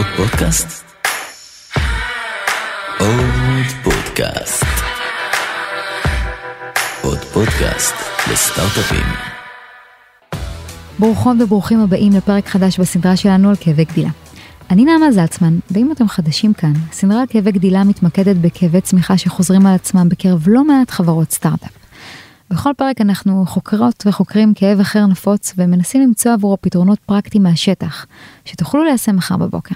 עוד פודקאסט? עוד פודקאסט. עוד פודקאסט לסטארט-אפים. ברוכות וברוכים הבאים לפרק חדש בסדרה שלנו על כאבי גדילה. אני נעמה זלצמן, ואם אתם חדשים כאן, הסדרה על כאבי גדילה מתמקדת בכאבי צמיחה שחוזרים על עצמם בקרב לא מעט חברות סטארט-אפ. בכל פרק אנחנו חוקרות וחוקרים כאב אחר נפוץ ומנסים למצוא עבורו פתרונות פרקטיים מהשטח, שתוכלו ליישם מחר בבוקר.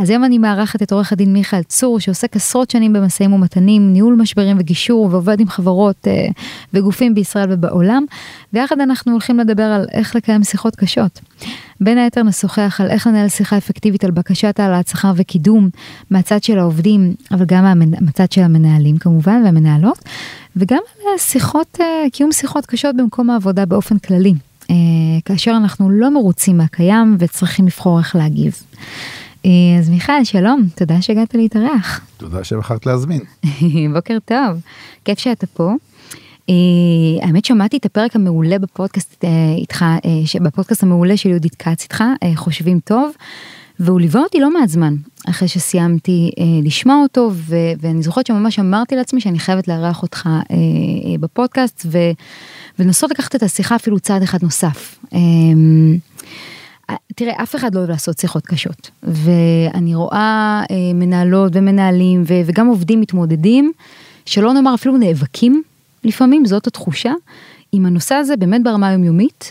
אז היום אני מארחת את עורך הדין מיכאל צור, שעוסק עשרות שנים במשאים ומתנים, ניהול משברים וגישור, ועובד עם חברות אה, וגופים בישראל ובעולם, ויחד אנחנו הולכים לדבר על איך לקיים שיחות קשות. בין היתר נשוחח על איך לנהל שיחה אפקטיבית על בקשת העלאת שכר וקידום מהצד של העובדים, אבל גם מהצד של המנהלים כמובן והמנהלות, וגם על שיחות, אה, קיום שיחות קשות במקום העבודה באופן כללי, אה, כאשר אנחנו לא מרוצים מהקיים וצריכים לבחור איך להגיב. אה, אז מיכאל, שלום, תודה שהגעת להתארח. תודה שבחרת להזמין. בוקר טוב, כיף שאתה פה. Uh, האמת שמעתי את הפרק המעולה בפודקאסט uh, איתך, בפודקאסט המעולה של יהודית כץ איתך, חושבים טוב, והוא ליווה אותי לא מעט זמן אחרי שסיימתי לשמוע אותו, ו- ואני זוכרת שממש אמרתי לעצמי שאני חייבת לארח אותך בפודקאסט, ו- ולנסות לקחת את השיחה אפילו צעד אחד נוסף. תראה, אף אחד לא אוהב לעשות שיחות קשות, ואני רואה אה, מנהלות ומנהלים ו, וגם עובדים מתמודדים, שלא נאמר אפילו נאבקים, לפעמים זאת התחושה, עם הנושא הזה באמת ברמה היומיומית,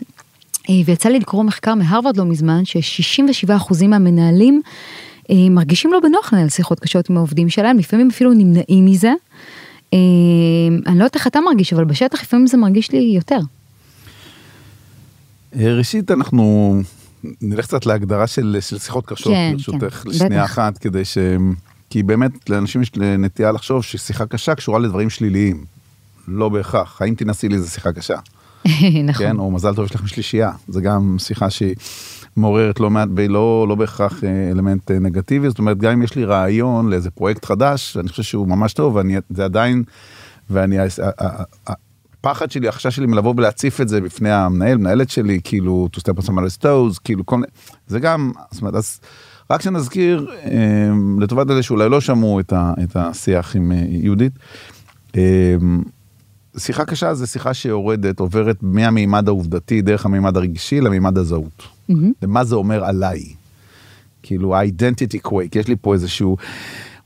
אה, ויצא לי לקרוא מחקר מהרווארד לא מזמן, ש-67% מהמנהלים אה, מרגישים לא בנוח לנהל שיחות קשות עם העובדים שלהם, לפעמים אפילו נמנעים מזה. אני לא יודעת איך אתה מרגיש, אבל בשטח לפעמים זה מרגיש לי יותר. ראשית אנחנו נלך קצת להגדרה של, של שיחות קשות כן, ברשותך כן, לשנייה בטח. אחת כדי ש... כי באמת לאנשים יש נטייה לחשוב ששיחה קשה קשורה לדברים שליליים. לא בהכרח. האם תנסי לי זה שיחה קשה. נכון. כן, או מזל טוב יש לכם שלישייה. זה גם שיחה שהיא מעוררת לא מעט, לא, לא בהכרח אה, אלמנט אה, נגטיבי. זאת אומרת, גם אם יש לי רעיון לאיזה פרויקט חדש, אני חושב שהוא ממש טוב, ואני, זה עדיין, ואני, ה- ה- ה- הפחד שלי, החשש שלי מלבוא ולהציף את זה בפני המנהל, מנהלת שלי, כאילו, to step on somebody's toes, כאילו, כל, מיני- זה גם, זאת אומרת, אז רק שנזכיר, אה, לטובת אלה שאולי לא שמעו את, ה, את השיח עם אה, יהודית, אה, שיחה קשה זה שיחה שיורדת, עוברת מהמימד העובדתי דרך המימד הרגשי למימד הזהות. מהמם. ומה זה אומר עליי. כאילו ה-identity quake, יש לי פה איזשהו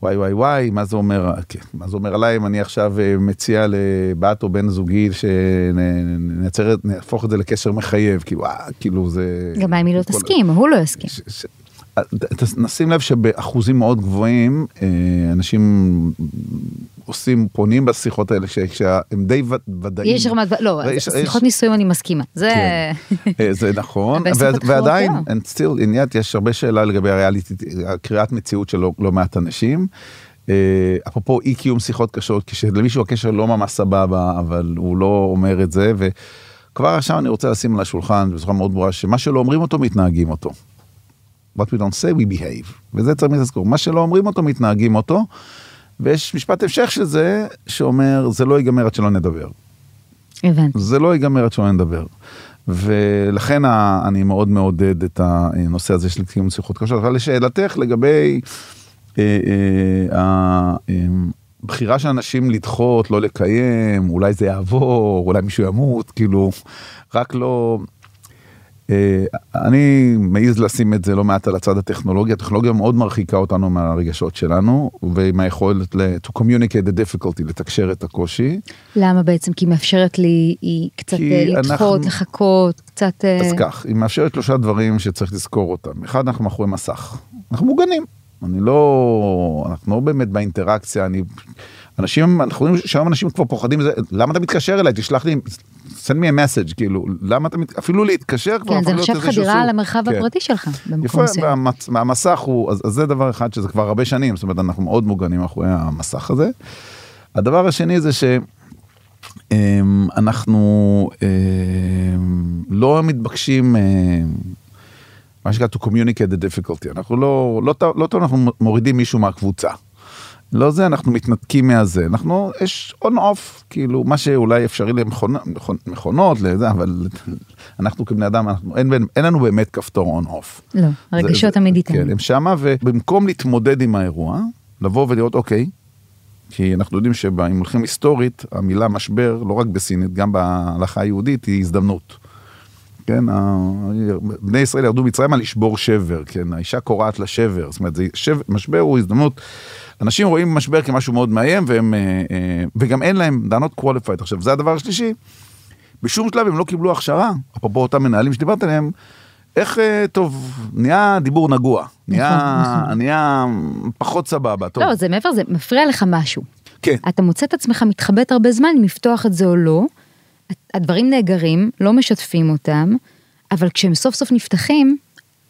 וואי וואי וואי, מה זה אומר, כן, מה זה אומר עליי אם אני עכשיו אה, מציע לבת או בן זוגי שנעצר, נהפוך את זה לקשר מחייב, כאילו, אה, כאילו זה... גם אם היא לא תסכים, הוא לא יסכים. אה, נשים לב שבאחוזים מאוד גבוהים אה, אנשים עושים פונים בשיחות האלה כשהם די וד- ודאים. יש רמת, לא, שיחות יש- נישואים אני מסכימה. זה... אה, זה נכון, ו- ועדיין, and still, in yet, יש הרבה שאלה לגבי הריאליטי, הקריאת מציאות של לא- לא מעט אנשים. אה, אפרופו אי קיום שיחות קשות, כשלמישהו הקשר לא ממש סבבה, אבל הוא לא אומר את זה, וכבר עכשיו אני רוצה לשים על השולחן בצורה מאוד ברורה, שמה שלא אומרים אותו, מתנהגים אותו. What we don't say, we behave. וזה צריך לזכור, מה שלא אומרים אותו, מתנהגים אותו, ויש משפט המשך של זה, שאומר, זה לא ייגמר עד שלא נדבר. הבנתי. זה לא ייגמר עד שלא נדבר. ולכן אני מאוד מעודד את הנושא הזה של קיום שיחות קשות. אבל לשאלתך לגבי אה, אה, הבחירה של אנשים לדחות, לא לקיים, אולי זה יעבור, אולי מישהו ימות, כאילו, רק לא... אה, אני מעז לשים את זה לא מעט על הצד הטכנולוגי, הטכנולוגיה מאוד מרחיקה אותנו מהרגשות שלנו, ועם היכולת to communicate the difficulty, לתקשר את הקושי. למה בעצם? כי היא מאפשרת לי, היא קצת אה, לדחות, אנחנו- לחכות, קצת... אה, אז כך, היא מאפשרת שלושה דברים שצריך לזכור אותם. אחד, אנחנו מאחורי מסך. אנחנו מוגנים. אני לא, אנחנו לא באמת באינטראקציה, אני, אנשים, אנחנו רואים שהיום אנשים כבר פוחדים למה אתה מתקשר אליי, תשלח לי, send me a message, כאילו, למה אתה, מת- אפילו להתקשר כבר, כן, זה נחשב חדירה למרחב כן. הפרטי שלך, במקום מסוים. והמצ- והמסך הוא, אז, אז זה דבר אחד שזה כבר הרבה שנים, זאת אומרת, אנחנו מאוד מוגנים מאחורי המסך הזה. הדבר השני זה ש... אמ, אנחנו אמ, לא מתבקשים, אמ, מה שנקרא to communicate the difficulty, אנחנו לא, לא, לא טוב, אנחנו מורידים מישהו מהקבוצה. לא זה, אנחנו מתנתקים מהזה. אנחנו, יש on off, כאילו, מה שאולי אפשרי למכונות, לזה, אבל אנחנו כבני אדם, אנחנו, אין, אין לנו באמת כפתור on off. לא, הרגשות תמיד איתנו. כן, הם שמה, ובמקום להתמודד עם האירוע, לבוא ולראות, אוקיי, כי אנחנו יודעים שאם הולכים היסטורית, המילה משבר, לא רק בסינית, גם בהלכה היהודית, היא הזדמנות. כן, בני ישראל ירדו מצרימה לשבור שבר, כן, האישה קורעת לשבר, זאת אומרת, שבר, משבר הוא הזדמנות. אנשים רואים משבר כמשהו מאוד מאיים, והם, אה, אה, וגם אין להם, not qualified. עכשיו, זה הדבר השלישי, בשום שלב הם לא קיבלו הכשרה, אפרופו אותם מנהלים שדיברת עליהם, איך, אה, טוב, נהיה דיבור נגוע, נהיה, נכון. נהיה פחות סבבה, טוב. לא, זה מעבר, זה מפריע לך משהו. כן. אתה מוצא את עצמך מתחבט הרבה זמן אם לפתוח את זה או לא, הדברים נאגרים, לא משתפים אותם, אבל כשהם סוף סוף נפתחים,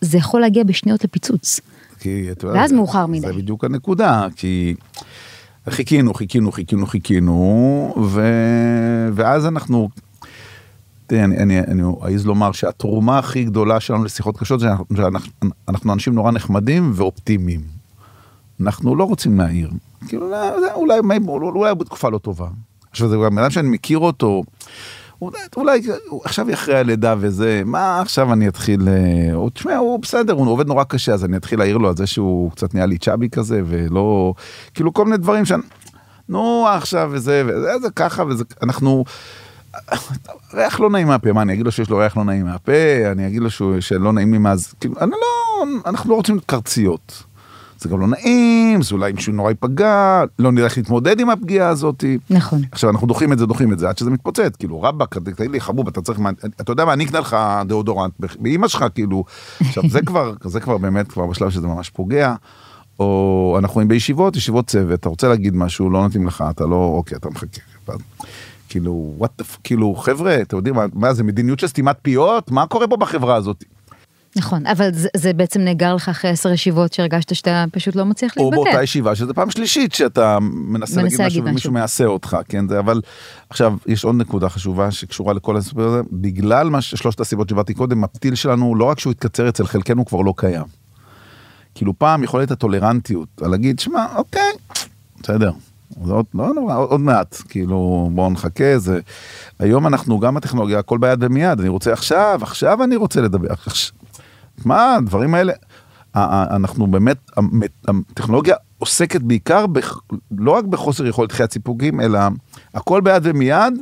זה יכול להגיע בשניות לפיצוץ. כי, אתה ואז זה, מאוחר מדי. זה בדיוק הנקודה, כי חיכינו, חיכינו, חיכינו, חיכינו, ו... ואז אנחנו, תראה, אני, אני, אני אעז לומר שהתרומה הכי גדולה שלנו לשיחות קשות זה שאנחנו אנשים נורא נחמדים ואופטימיים. אנחנו לא רוצים להעיר. כאילו, אולי, אולי, אולי בתקופה לא טובה. עכשיו זה גם אדם שאני מכיר אותו, אולי, אולי עכשיו אחרי הלידה וזה, מה עכשיו אני אתחיל, אה, הוא, תשמע, הוא בסדר, הוא עובד נורא קשה, אז אני אתחיל להעיר לו על זה שהוא קצת נהיה לי צ'אבי כזה, ולא, כאילו כל מיני דברים שאני, נו עכשיו וזה, וזה, זה ככה, וזה, אנחנו, ריח לא נעים מהפה, מה אני אגיד לו שיש לו ריח לא נעים מהפה, אני אגיד לו שהוא, שלא נעים לי מה זה, כאילו, אני לא, אנחנו לא רוצים קרציות. זה גם לא נעים, זה אולי מישהו נורא ייפגע, לא נראה איך להתמודד עם הפגיעה הזאת. נכון. עכשיו אנחנו דוחים את זה, דוחים את זה, עד שזה מתפוצץ, כאילו רבאק, תגיד לי חבוב, אתה צריך, אתה יודע מה, אני אקנה לך דאודורנט, באמא שלך, כאילו, עכשיו זה כבר, זה כבר באמת, כבר בשלב שזה ממש פוגע. או אנחנו בישיבות, ישיבות צוות, אתה רוצה להגיד משהו, לא נותנים לך, אתה לא, אוקיי, אתה מחכה. כאילו, וואט, כאילו, חבר'ה, אתם יודעים, מה זה מדיניות של סתימת פיות? מה קורה פה בחברה הזאת? נכון, אבל זה, זה בעצם נאגר לך אחרי עשר ישיבות שהרגשת שאתה פשוט לא מצליח להתבטא. או באותה ישיבה שזה פעם שלישית שאתה מנסה, מנסה להגיד משהו ומישהו מעשה אותך, כן, זה אבל עכשיו יש עוד נקודה חשובה שקשורה לכל הסיפור הזה, בגלל מה שלושת הסיבות שבאתי קודם, הפתיל שלנו לא רק שהוא התקצר אצל חלקנו כבר לא קיים. כאילו פעם יכולת הטולרנטיות, להגיד שמע אוקיי, בסדר, זה עוד, לא נורא, עוד מעט, כאילו בואו נחכה, זה, היום אנחנו גם הטכנולוגיה הכל ביד ומיד, אני רוצה עכשיו, עכשיו אני רוצה לדבר, מה הדברים האלה, אנחנו באמת, הטכנולוגיה עוסקת בעיקר, לא רק בחוסר יכולת חיית סיפוקים, אלא הכל ביד ומיד.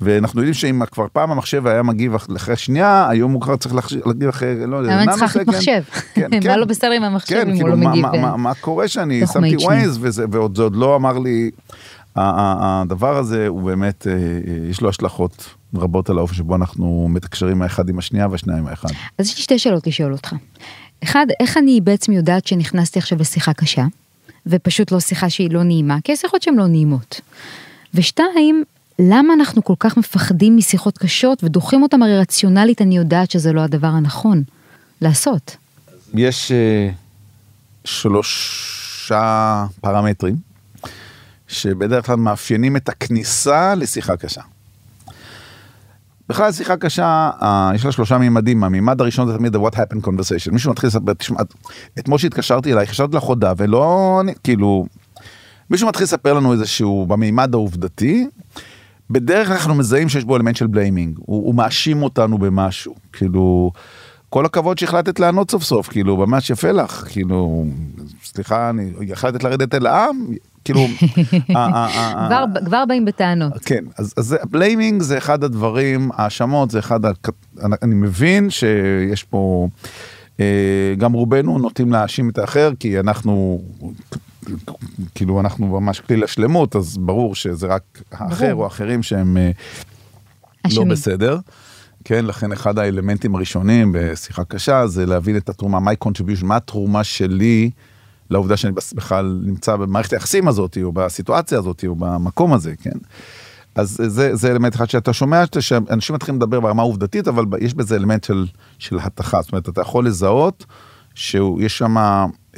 ואנחנו יודעים שאם כבר פעם המחשב היה מגיב אחרי שנייה, היום הוא כבר צריך להגיב אחרי, לא יודע, היום צריך להחליף מחשב. כן, כן. מה לא בסדר עם המחשב אם הוא כאילו, לא מגיב. מה קורה שאני שמתי ווייז, ועוד זה עוד לא אמר לי, הדבר הזה הוא באמת, אה, אה, יש לו השלכות רבות על האופן שבו אנחנו מתקשרים האחד עם השנייה והשנייה עם האחד. אז יש לי שתי שאלות לשאול אותך. אחד, איך אני בעצם יודעת שנכנסתי עכשיו לשיחה קשה, ופשוט לא שיחה שהיא לא נעימה, כי יש שיחות שהן לא נעימות. ושתיים, למה אנחנו כל כך מפחדים משיחות קשות ודוחים אותם הרי רציונלית אני יודעת שזה לא הדבר הנכון לעשות. יש uh, שלושה פרמטרים שבדרך כלל מאפיינים את הכניסה לשיחה קשה. בכלל שיחה קשה, uh, יש לה שלושה מימדים, המימד הראשון זה תמיד the what happened conversation, מישהו מתחיל לספר, תשמע, אתמול שהתקשרתי אלייך, התקשרתי לך הודעה ולא, כאילו, מישהו מתחיל לספר לנו איזשהו, במימד העובדתי, בדרך כלל אנחנו מזהים שיש בו אלמנט של בליימינג, הוא, הוא מאשים אותנו במשהו, כאילו, כל הכבוד שהחלטת לענות סוף סוף, כאילו, ממש יפה לך, כאילו, סליחה, אני החלטת לרדת אל העם, כאילו... כבר, באים בטענות. כן, אז, בליימינג זה אחד הדברים, האשמות זה אחד, אני מבין שיש פה, אה, גם רובנו נוטים להאשים את האחר, כי אנחנו כאילו אנחנו ממש כלי לשלמות, אז ברור שזה רק האחר או אחרים שהם אה, לא בסדר. כן, לכן אחד האלמנטים הראשונים בשיחה קשה זה להבין את התרומה, my contribution, מה התרומה שלי לעובדה שאני בכלל נמצא במערכת היחסים הזאת, או בסיטואציה הזאת, או במקום הזה, כן. אז זה, זה אלמנט אחד שאתה שומע שאנשים מתחילים לדבר ברמה עובדתית, אבל יש בזה אלמנט של, של התכה, זאת אומרת, אתה יכול לזהות שיש שם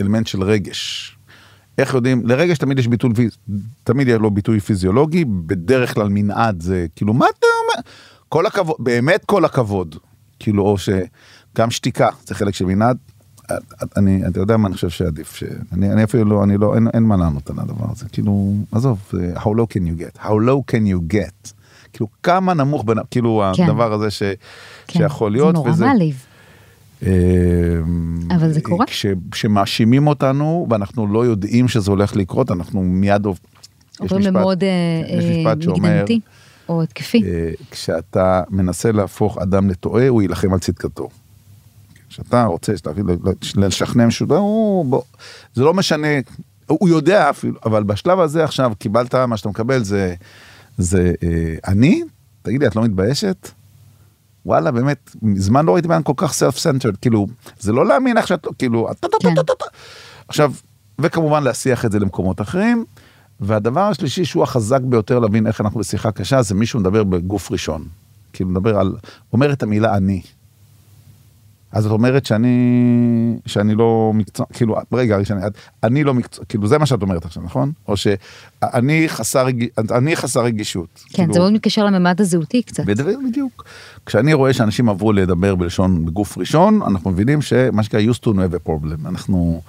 אלמנט של רגש. איך יודעים, לרגש תמיד יש ביטוי, תמיד יהיה לו ביטוי פיזיולוגי, בדרך כלל מנעד זה כאילו, מה אתה אומר? כל הכבוד, באמת כל הכבוד. כאילו, או שגם שתיקה, זה חלק של מנעד. אני, אתה יודע מה אני חושב שעדיף, שאני אני אפילו לא, אני לא, אין, אין מה לענות על הדבר הזה, כאילו, עזוב, how low can you get, how low can you get, כאילו כמה נמוך, בין, כאילו כן. הדבר הזה ש, כן, שיכול להיות, זה נורא וזה, מעליב. אה, אבל זה קורה. כש, כשמאשימים אותנו ואנחנו לא יודעים שזה הולך לקרות, אנחנו מיד עוברים למוד מקדמתי או התקפי. אה, כשאתה מנסה להפוך אדם לטועה, הוא יילחם על צדקתו. כשאתה רוצה להביא- לשכנע מישהו, לא, הוא- זה לא משנה, הוא יודע אפילו, אבל בשלב הזה עכשיו קיבלת, מה שאתה מקבל זה, זה אה, אני? תגידי, את לא מתביישת? וואלה, באמת, מזמן לא ראיתי בן כל כך self-centered, כאילו, זה לא להאמין איך שאת, כאילו, טה, טה, כן. עכשיו, וכמובן להסיח את זה למקומות אחרים. והדבר השלישי שהוא החזק ביותר להבין איך אנחנו בשיחה קשה, זה מישהו מדבר בגוף ראשון. כאילו מדבר על, אומר את המילה אני. אז את אומרת שאני, שאני לא מקצוע, כאילו, רגע, שאני, אני לא מקצוע, כאילו זה מה שאת אומרת עכשיו, נכון? או שאני חסר, אני חסר רגישות. כן, כאילו, זה מאוד מתקשר לממד הזהותי קצת. בדיוק, בדיוק. כשאני רואה שאנשים עברו לדבר בלשון בגוף ראשון, אנחנו מבינים שמה שנקרא used to have a problem. אנחנו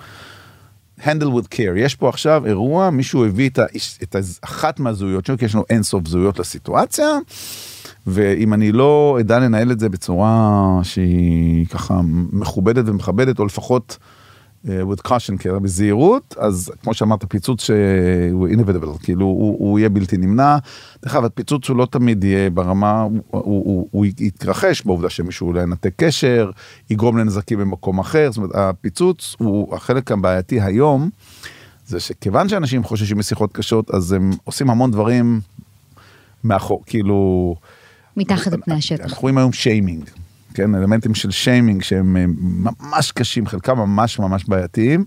handle with care. יש פה עכשיו אירוע, מישהו הביא את, ה, את אחת מהזהויות שלו, כי יש לנו אינסוף זהויות לסיטואציה, ואם אני לא אדע לנהל את זה בצורה שהיא ככה מכובדת ומכבדת, או לפחות uh, with caution, כאילו, בזהירות, אז כמו שאמרת, פיצוץ שהוא inevitable, כאילו הוא, הוא יהיה בלתי נמנע. דרך אגב, הפיצוץ הוא לא תמיד יהיה ברמה, הוא, הוא, הוא, הוא יתרחש בעובדה שמישהו אולי ינתק קשר, יגרום לנזקים במקום אחר, זאת אומרת, הפיצוץ הוא החלק הבעייתי היום, זה שכיוון שאנשים חוששים משיחות קשות, אז הם עושים המון דברים מאחור, כאילו... מתחת לפני השטח. אנחנו רואים היום שיימינג, כן, אלמנטים של שיימינג שהם אה, ממש קשים, חלקם ממש ממש בעייתיים.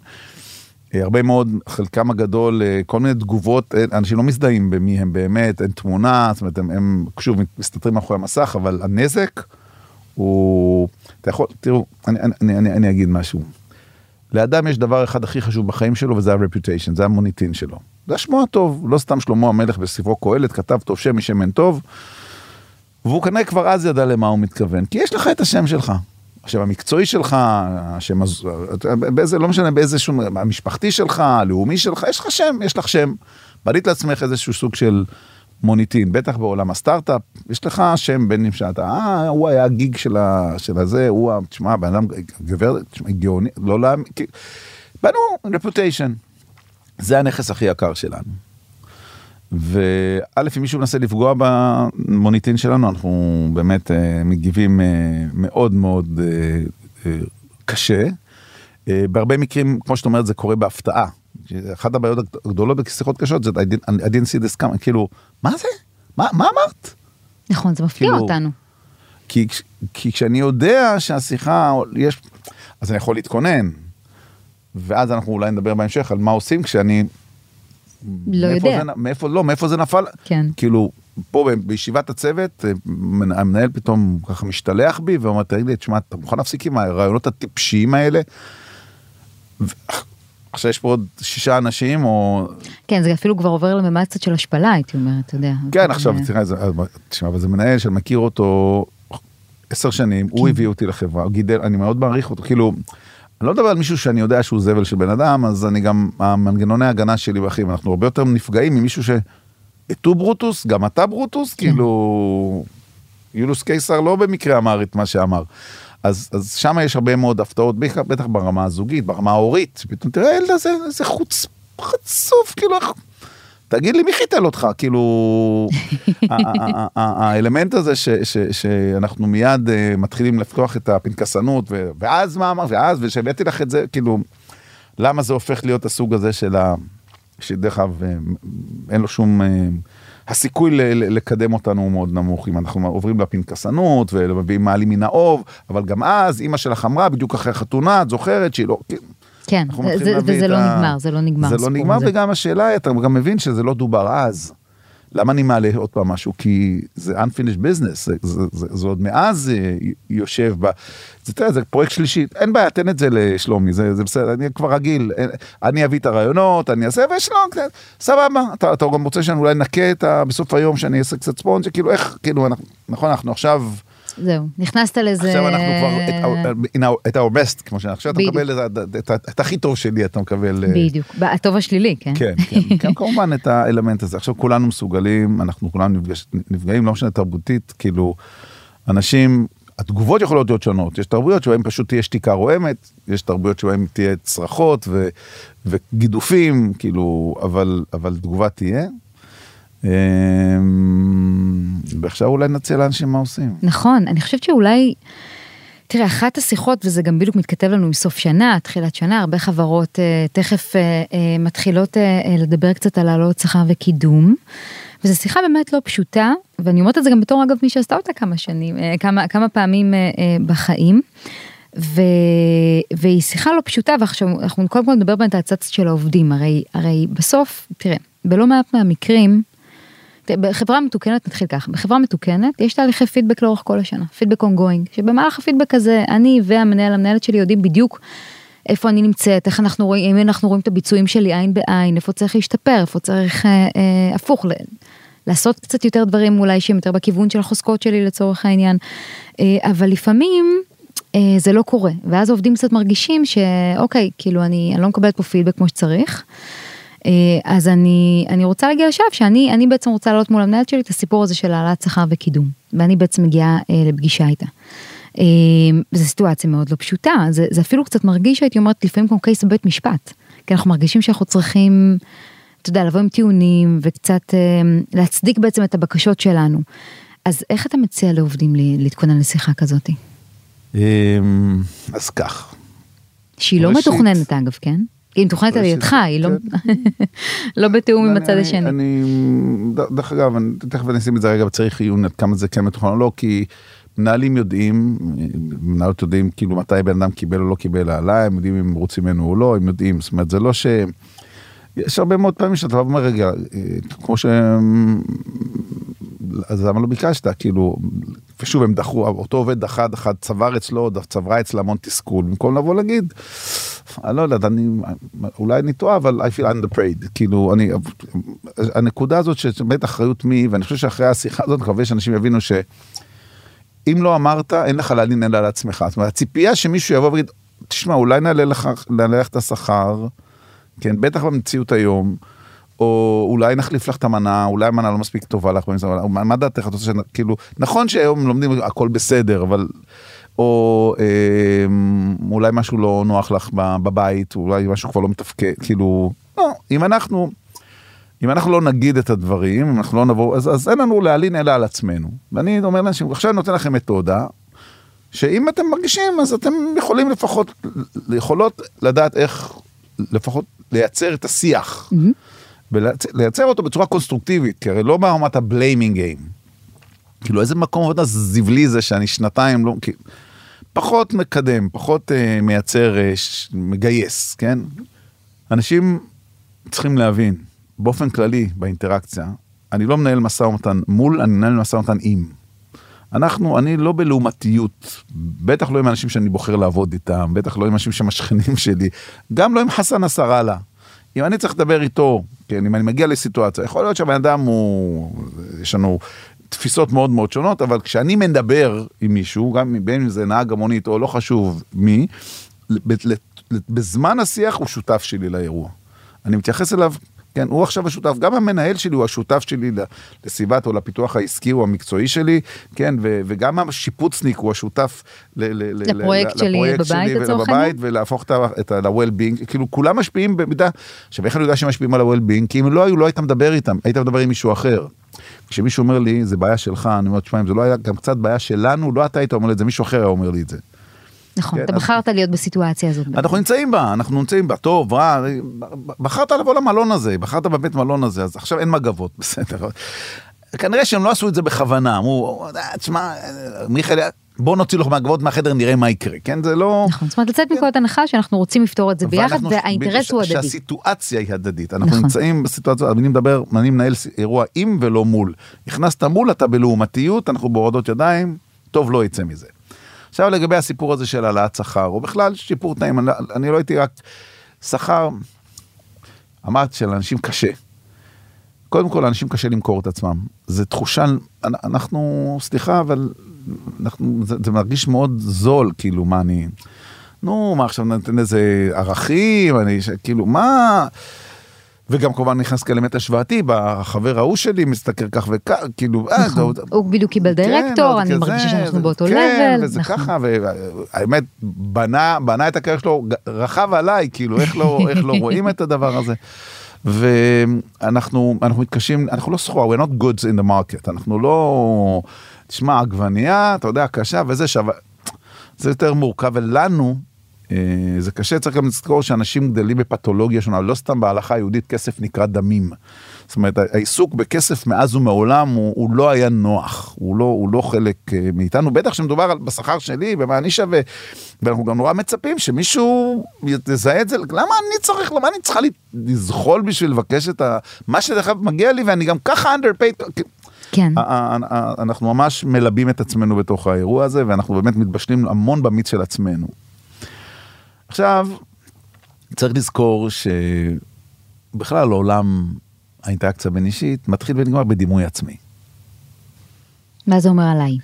אה, הרבה מאוד, חלקם הגדול, אה, כל מיני תגובות, אנשים לא מזדהים במי הם באמת, אין תמונה, זאת אומרת, הם, הם שוב מסתתרים מאחורי המסך, אבל הנזק הוא, אתה יכול, תראו, אני, אני, אני, אני, אני אגיד משהו. לאדם יש דבר אחד הכי חשוב בחיים שלו וזה ה-reputation, זה המוניטין שלו. זה שמו הטוב, לא סתם שלמה המלך בספרו קהלת כתב טוב שם משמן טוב. והוא כנראה כבר אז ידע למה הוא מתכוון, כי יש לך את השם שלך. השם המקצועי שלך, השם, באיזה, לא משנה באיזה שום, המשפחתי שלך, הלאומי שלך, יש לך שם, יש לך שם. בנית לעצמך איזשהו סוג של מוניטין, בטח בעולם הסטארט-אפ, יש לך שם בין אם שאתה, אה, הוא היה הגיג של, ה, של הזה, הוא, ה- תשמע, בן אדם, גבר, תשמע, גאוני, לא להאמין, בנו רפוטיישן. זה הנכס הכי יקר שלנו. וא', אם מישהו מנסה לפגוע במוניטין שלנו, אנחנו באמת אה, מגיבים אה, מאוד מאוד אה, אה, קשה. אה, בהרבה מקרים, כמו שאת אומרת, זה קורה בהפתעה. אחת הבעיות הגדולות בשיחות קשות זה I didn't, I didn't see this coming, כאילו, מה זה? מה, מה אמרת? נכון, זה מפתיע כאילו, אותנו. כי, כי כשאני יודע שהשיחה יש, אז אני יכול להתכונן. ואז אנחנו אולי נדבר בהמשך על מה עושים כשאני... לא יודע. זה, מאיפה, לא, מאיפה זה נפל? כן. כאילו, פה בישיבת הצוות, אה, מנ- המנהל פתאום ככה משתלח בי ואומר, תגיד לי, תשמע, אתה מוכן להפסיק עם הרעיונות הטיפשיים האלה? ו- עכשיו יש פה עוד שישה אנשים, או... כן, זה אפילו כבר עובר לממד קצת של השפלה, הייתי אומרת, אתה יודע. כן, עכשיו, אה, תראה, תשמע, אבל זה מנהל שאני מכיר אותו עשר שנים, הוא הביא אותי לחברה, הוא גידל, אני מאוד מעריך אותו, כאילו, אני לא מדבר על מישהו שאני יודע שהוא זבל של בן אדם, אז אני גם, המנגנוני ההגנה שלי ואחים, אנחנו הרבה יותר נפגעים ממישהו ש... tu ברוטוס, גם אתה ברוטוס, כאילו, יולוס קיסר לא במקרה אמר את מה שאמר. אז, אז שם יש הרבה מאוד הפתעות, בטח, בטח ברמה הזוגית, ברמה ההורית, פתאום תראה, הילד הזה, איזה חוץ, חצוף, כאילו. תגיד לי מי חיתל אותך, כאילו, האלמנט הזה שאנחנו מיד אה, מתחילים לפתוח את הפנקסנות, ואז מה אמרת, ואז, ושהבאתי לך את זה, כאילו, למה זה הופך להיות הסוג הזה של ה... שדרך אגב, אה, אין לו שום... אה, הסיכוי לקדם אותנו הוא מאוד נמוך, אם אנחנו עוברים לפנקסנות ומביאים מעלים מן האוב, אבל גם אז אימא שלך אמרה בדיוק אחרי החתונה, את זוכרת שהיא לא... כן, זה- זה- וזה לא ה- נגמר, זה לא נגמר. זה לא נגמר, הזה. וגם השאלה, אתה גם מבין שזה לא דובר אז. למה אני מעלה עוד פעם משהו? כי זה unfinished business, זה, זה, זה, זה עוד מאז אה, יושב ב... זה, תראה, זה פרויקט שלישי, אין בעיה, תן את זה לשלומי, זה, זה בסדר, אני כבר רגיל, אין- אני אביא את הרעיונות, אני אעשה, ושלום, סבבה, אתה, אתה גם רוצה שאני אולי נקה את ה... בסוף היום, שאני אעשה קצת ספונג', כאילו איך, כאילו, אנחנו, נכון, אנחנו עכשיו... זהו, נכנסת לזה... עכשיו אנחנו כבר את our- best, כמו שעכשיו אתה בדיוק. מקבל את הכי טוב שלי, אתה מקבל. אה, בדיוק, הטוב השלילי, כן? כן, כן, כן, כמובן את האלמנט הזה. עכשיו כולנו מסוגלים, אנחנו כולנו נפגעים, לא משנה תרבותית, כאילו, אנשים, התגובות יכולות להיות שונות. יש תרבויות שבהן פשוט תהיה שתיקה רועמת, יש תרבויות שבהן תהיה צרחות ו, וגידופים, כאילו, אבל, אבל תגובה תהיה. ועכשיו אולי נציע לאנשים מה עושים. נכון, אני חושבת שאולי, תראה, אחת השיחות, וזה גם בדיוק מתכתב לנו עם סוף שנה, תחילת שנה, הרבה חברות אה, תכף אה, אה, מתחילות אה, אה, לדבר קצת על העלות שכר וקידום, וזו שיחה באמת לא פשוטה, ואני אומרת את זה גם בתור אגב מי שעשתה אותה כמה שנים, אה, כמה, כמה פעמים אה, בחיים. ו... והיא שיחה לא פשוטה ועכשיו אנחנו קודם כל נדבר באמת על הצד של העובדים הרי הרי בסוף תראה בלא מעט מהמקרים בחברה מתוקנת נתחיל ככה בחברה מתוקנת יש תהליכי פידבק לאורך כל השנה פידבק אונגוינג שבמהלך הפידבק הזה אני והמנהל המנהלת שלי יודעים בדיוק איפה אני נמצאת איך אנחנו רואים אם אנחנו רואים את הביצועים שלי עין בעין איפה צריך להשתפר איפה צריך אה, אה, הפוך לעשות קצת יותר דברים אולי שהם יותר בכיוון של החוזקות שלי לצורך העניין אה, אבל לפעמים. אה, זה לא קורה ואז העובדים קצת מרגישים שאוקיי כאילו אני, אני לא מקבלת פה פידבק כמו שצריך. אה, אז אני אני רוצה להגיע לשלב שאני אני בעצם רוצה להעלות מול המנהלת שלי את הסיפור הזה של העלאת שכר וקידום ואני בעצם מגיעה אה, לפגישה איתה. אה, זו סיטואציה מאוד לא פשוטה זה, זה אפילו קצת מרגיש הייתי אומרת לפעמים כמו קייס בבית משפט כי אנחנו מרגישים שאנחנו צריכים. אתה יודע לבוא עם טיעונים וקצת להצדיק בעצם את הבקשות שלנו. אז איך אתה מציע לעובדים להתכונן לשיחה כזאתי? אמ, אז כך, שהיא לא מתוכננת אגב, כן? היא מתוכננת על ידך, היא לא, כן. לא בתיאום עם הצד השני. אני, דרך אגב, אני, תכף אני אשים את זה רגע בצריך עיון עד כמה זה כן מתוכנן או לא, כי מנהלים יודעים, מנהלות יודעים כאילו מתי בן אדם קיבל או לא קיבל העלאה, הם יודעים אם רוצים ממנו או לא, הם יודעים, זאת אומרת זה לא ש... יש הרבה מאוד פעמים שאתה אומר רגע, אה, כמו ש... אז למה לא ביקשת? כאילו, ושוב הם דחו, אותו עובד דחה, דחה, צבר אצלו, צברה אצלה המון תסכול, במקום לבוא להגיד, אני לא יודע, אני, אולי אני טועה, אבל I feel underpaid, כאילו, אני, הנקודה הזאת שבאמת אחריות מי, ואני חושב שאחרי השיחה הזאת, אני מקווה שאנשים יבינו ש... אם לא אמרת, אין לך להלין אלא על עצמך. זאת אומרת, הציפייה שמישהו יבוא ויגיד, תשמע, אולי נעלה לך, נעלה לך את השכר, כן, בטח במציאות היום, או אולי נחליף לך את המנה, אולי המנה לא מספיק טובה לך, מה מה דעתך, את רוצה שנ- כאילו, נכון שהיום לומדים הכל בסדר, אבל, או אה, אולי משהו לא נוח לך בבית, אולי משהו כבר לא מתפקד, כאילו, לא, אם אנחנו, אם אנחנו לא נגיד את הדברים, אם אנחנו לא נבוא, אז, אז אין לנו להלין אלא על עצמנו. ואני אומר לאנשים, עכשיו אני נותן לכם מתודה, שאם אתם מרגישים, אז אתם יכולים לפחות, יכולות לדעת איך לפחות לייצר את השיח. ולייצר אותו בצורה קונסטרוקטיבית, כי הרי לא ברמת הבליימינג גיים. כאילו איזה מקום עבודה זבלי זה שאני שנתיים לא, כאילו, פחות מקדם, פחות אה, מייצר, אה, ש, מגייס, כן? אנשים צריכים להבין, באופן כללי באינטראקציה, אני לא מנהל משא ומתן מול, אני מנהל משא ומתן עם. אנחנו, אני לא בלעומתיות, בטח לא עם אנשים שאני בוחר לעבוד איתם, בטח לא עם אנשים שהם השכנים שלי, גם לא עם חסן נסראללה. אם אני צריך לדבר איתו, כן, אם אני מגיע לסיטואציה, יכול להיות שהבן אדם הוא, יש לנו תפיסות מאוד מאוד שונות, אבל כשאני מדבר עם מישהו, גם בין אם זה נהג המונית או לא חשוב מי, בזמן השיח הוא שותף שלי לאירוע. אני מתייחס אליו, כן, הוא עכשיו השותף, גם המנהל שלי הוא השותף שלי לסביבת או לפיתוח העסקי או המקצועי שלי, כן, ו- וגם השיפוצניק הוא השותף ל- ל- ל- לפרויקט שלי לפרויקט בבית, לצורך העניין? ולהפוך את ה- את ה-well-being, כאילו כולם משפיעים במידה, עכשיו איך אני יודע שהם משפיעים על ה-well-being? כי אם לא היו, לא היית מדבר איתם, היית מדבר עם מישהו אחר. כשמישהו אומר לי, זה בעיה שלך, אני אומר, תשמע, אם זה לא היה גם קצת בעיה שלנו, לא אתה היית אומר לי את זה, מישהו אחר היה אומר לי את זה. נכון, כן, אתה אז- בחרת להיות בסיטואציה הזאת. אנחנו נמצאים בה, אנחנו נמצאים בה, טוב, רע, בחרת לבוא למלון הזה, בחרת בבית מלון הזה, אז עכשיו אין מגבות, בסדר. כנראה שהם לא עשו את זה בכוונה, אמרו, "אה, תשמע, מיכאל, בוא נוציא לך מהגבות מהחדר, נראה מה יקרה, כן? זה לא... נכון, זאת אומרת לצאת מנקודת הנחה שאנחנו רוצים לפתור את זה ביחד והאינטרס הוא הדדי. שהסיטואציה היא הדדית. אנחנו נכון. נמצאים בסיטואציה, אני מדבר, אני מנהל אירוע עם ולא מול. נכנסת מול, אתה בלעומתיות, אנחנו בהורדות ידיים, טוב לא יצא מזה. עכשיו לגבי הסיפור הזה של העלאת שכר, או בכלל שיפור תנאים, אני, אני לא הייתי רק שכר, אמרת שלאנשים קשה. קודם כל, לאנשים קשה למכור את עצמם. זה תחושה, אנחנו, סליחה, אבל אנחנו, זה, זה מרגיש מאוד זול, כאילו, מה אני... נו, מה עכשיו נותן איזה ערכים, אני, כאילו, מה... וגם כמובן נכנס כאלמנט השוואתי, בחבר ההוא שלי מסתכל כך וכך, כאילו, אה, נכון. זה- הוא בדיוק קיבל דירקטור, כן, אני כזה, מרגישה שאנחנו באותו כן, לבל. וזה נכון. ככה, והאמת, בנה, בנה את הקריירה שלו, רכב עליי, כאילו, איך לא, איך לא רואים את הדבר הזה. ואנחנו אנחנו מתקשים, אנחנו לא סחורה, we're not goods in the market, אנחנו לא, תשמע, עגבנייה, אתה יודע, קשה וזה, שווה, זה יותר מורכב, ולנו, זה קשה, צריך גם לזכור שאנשים גדלים בפתולוגיה שונה, לא סתם בהלכה היהודית כסף נקרא דמים. זאת אומרת, העיסוק בכסף מאז ומעולם הוא, הוא לא היה נוח, הוא לא, הוא לא חלק אה, מאיתנו, בטח כשמדובר על- בשכר שלי, במה אני שווה, ואנחנו גם נורא מצפים שמישהו יזהה את זה, למה אני צריך, למה אני צריכה לזחול בשביל לבקש את ה... מה שדרך אגב מגיע לי ואני גם ככה underpaid. כן. אנחנו ממש מלבים את עצמנו בתוך האירוע הזה, ואנחנו באמת מתבשלים המון במיץ של עצמנו. עכשיו, צריך לזכור שבכלל העולם האינטראקציה בין אישית מתחיל ונגמר בדימוי עצמי. מה זה אומר עליי?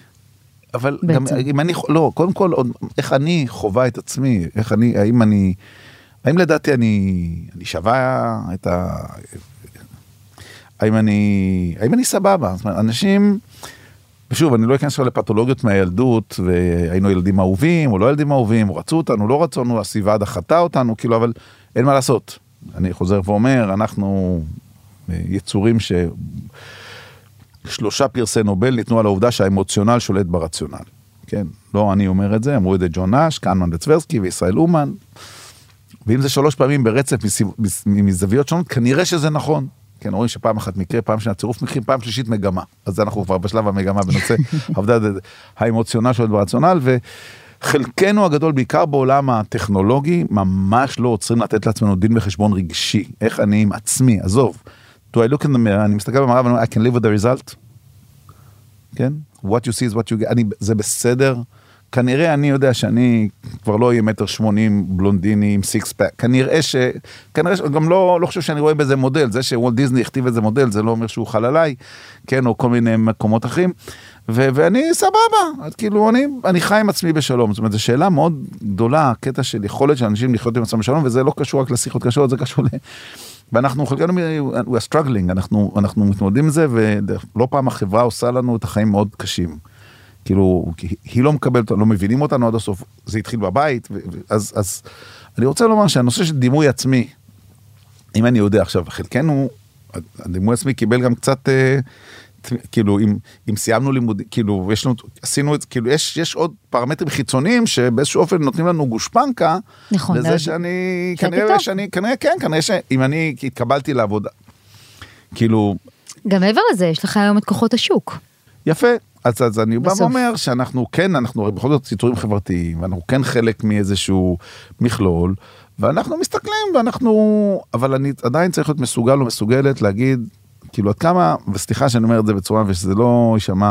אבל גם בעצם. אם אני, לא, קודם כל, עוד, איך אני חווה את עצמי, איך אני, האם אני, האם לדעתי אני, אני שווה את ה... האם אני, האם אני סבבה? זאת אומרת, אנשים, ושוב, אני לא אכנס עכשיו לפתולוגיות מהילדות, והיינו ילדים אהובים, או לא ילדים אהובים, או רצו אותנו, לא רצו אותנו, הסביבה דחתה אותנו, כאילו, אבל אין מה לעשות. אני חוזר ואומר, אנחנו אה, יצורים ש... שלושה פרסי נובל ניתנו על העובדה שהאמוציונל שולט ברציונל. כן, לא אני אומר את זה, אמרו את זה ג'ון נאש, קנמן דצברסקי וישראל אומן. ואם זה שלוש פעמים ברצף מזוויות שונות, כנראה שזה נכון. כן, רואים שפעם אחת מקרה, פעם שנייה צירוף מקרים, פעם שלישית מגמה. אז אנחנו כבר בשלב המגמה בנושא העובדה האמוציונל שולט ברציונל, וחלקנו הגדול, בעיקר בעולם הטכנולוגי, ממש לא עוצרים לתת לעצמנו דין וחשבון רגשי. איך אני עם עצמי, עזוב. Do I look in the mirror, אני מסתכל במראה ואני אומר, I can live with the result. כן? What you see is what you get, אני, זה בסדר. כנראה אני יודע שאני כבר לא אהיה מטר שמונים בלונדיני עם six pack, כנראה ש... כנראה ש... גם לא, לא חושב שאני רואה בזה מודל, זה שוולט דיסני הכתיב איזה מודל, זה לא אומר שהוא חל עליי, כן, או כל מיני מקומות אחרים, ו- ואני סבבה, אז כאילו אני, אני חי עם עצמי בשלום, זאת אומרת, זו שאלה מאוד גדולה, הקטע של יכולת של אנשים לחיות עם עצמם בשלום, וזה לא קשור רק לשיחות קשות, זה קשור ל... ואנחנו חלקנו, we are struggling, אנחנו, אנחנו מתמודדים עם זה, ולא פעם החברה עושה לנו את החיים מאוד קשים. כאילו, היא לא מקבלת, לא מבינים אותנו עד הסוף, זה התחיל בבית, אז, אז אני רוצה לומר שהנושא של דימוי עצמי, אם אני יודע עכשיו, חלקנו, הדימוי עצמי קיבל גם קצת, אה, כאילו, אם, אם סיימנו לימודים, כאילו, יש לנו, עשינו את זה, כאילו, יש, יש עוד פרמטרים חיצוניים שבאיזשהו אופן נותנים לנו גושפנקה, נכון, לזה. שאני, כנראה. שאני, כנראה כן, כנראה שאם אני התקבלתי לעבודה, כאילו, גם מעבר לזה, יש לך היום את כוחות השוק. יפה. אז, אז אני בא בסוף. ואומר שאנחנו כן, אנחנו הרי בכל זאת יצורים חברתיים, ואנחנו כן חלק מאיזשהו מכלול, ואנחנו מסתכלים, ואנחנו, אבל אני עדיין צריך להיות מסוגל או מסוגלת להגיד, כאילו עד כמה, וסליחה שאני אומר את זה בצורה ושזה לא יישמע,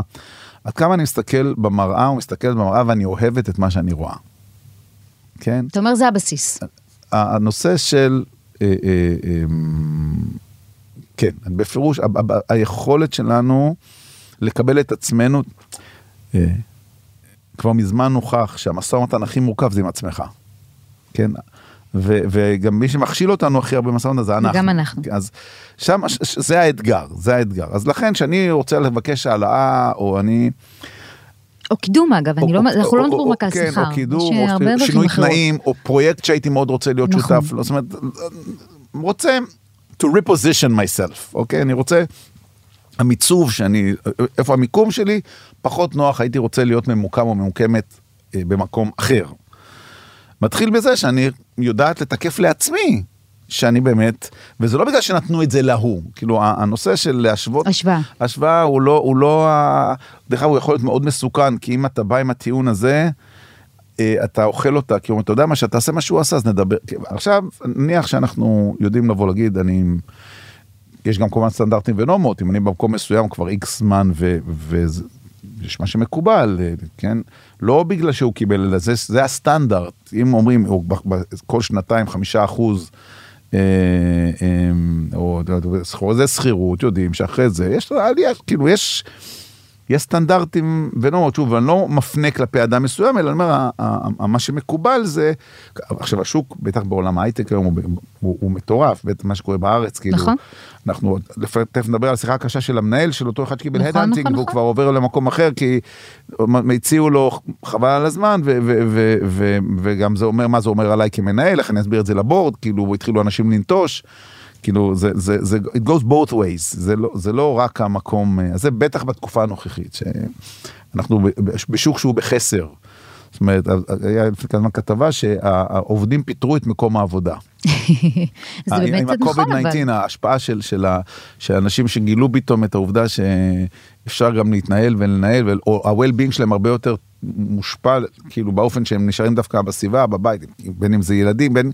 עד כמה אני מסתכל במראה או מסתכלת במראה ואני אוהבת את מה שאני רואה. כן? אתה אומר זה הבסיס. הנושא של, אה, אה, אה, כן, בפירוש, היכולת שלנו לקבל את עצמנו, אה, כבר מזמן הוכח שהמשא ומתן הכי מורכב זה עם עצמך, כן? ו- וגם מי שמכשיל אותנו הכי הרבה במשא ומתן זה אנחנו. גם אנחנו. אז שם, ש- ש- זה האתגר, זה האתגר. אז לכן, כשאני רוצה לבקש העלאה, או אני... או קידום אגב, אני לא, או- אנחנו לא או- מדברים או- רק על כן, שכר. או קידום, או שינוי. תנאים, או פרויקט שהייתי מאוד רוצה להיות נכון. שותף לו. זאת אומרת, רוצה to reposition myself, אוקיי? אני רוצה, המיצוב שאני, איפה המיקום שלי, פחות נוח, הייתי רוצה להיות ממוקם או ממוקמת אה, במקום אחר. מתחיל בזה שאני יודעת לתקף לעצמי. שאני באמת, וזה לא בגלל שנתנו את זה להוא, כאילו הנושא של להשוות, השוואה. השוואה הוא לא, הוא לא, דרך אגב הוא יכול להיות מאוד מסוכן, כי אם אתה בא עם הטיעון הזה, אה, אתה אוכל אותה, כי הוא אומר, אתה יודע מה, שאתה עושה מה שהוא עשה, אז נדבר. עכשיו, נניח שאנחנו יודעים לבוא להגיד, אני... יש גם כמובן סטנדרטים ונורמות, אם אני במקום מסוים כבר איקס זמן ויש מה שמקובל, אה, כן? לא בגלל שהוא קיבל, אלא זה, זה הסטנדרט. אם אומרים, ב- כל שנתיים חמישה אחוז, אה, אה, או זה שכירות, יודעים שאחרי זה, יש עלייה, כאילו יש, יש סטנדרטים ונורמות, שוב, אני לא מפנה כלפי אדם מסוים, אלא אני אומר, מה שמקובל זה, עכשיו השוק, בטח בעולם ההייטק היום, הוא, הוא, הוא מטורף, בטח מה שקורה בארץ, כאילו, נכון. אנחנו עוד- תכף נדבר על השיחה הקשה של המנהל של אותו אחד שקיבל נכון, הדאנטינג, נכון, והוא נכון. כבר עובר למקום אחר, כי הציעו לו חבל על הזמן, ו- ו- ו- ו- וגם זה אומר, מה זה אומר עליי כמנהל, איך אני אסביר את זה לבורד, כאילו, התחילו אנשים לנטוש. כאילו זה זה זה it goes both ways זה לא זה לא רק המקום אה, זה בטח בתקופה הנוכחית שאנחנו בשוק שהוא בחסר. זאת אומרת היה לפני כמה כתבה שהעובדים פיטרו את מקום העבודה. זה באמת קצת נכון, אבל... ה-COVID-19 ההשפעה של של האנשים שגילו פתאום את העובדה שאפשר גם להתנהל ולנהל ול- או ה-well-being שלהם הרבה יותר מושפע כאילו באופן שהם נשארים דווקא בסביבה בבית בין אם זה ילדים בין.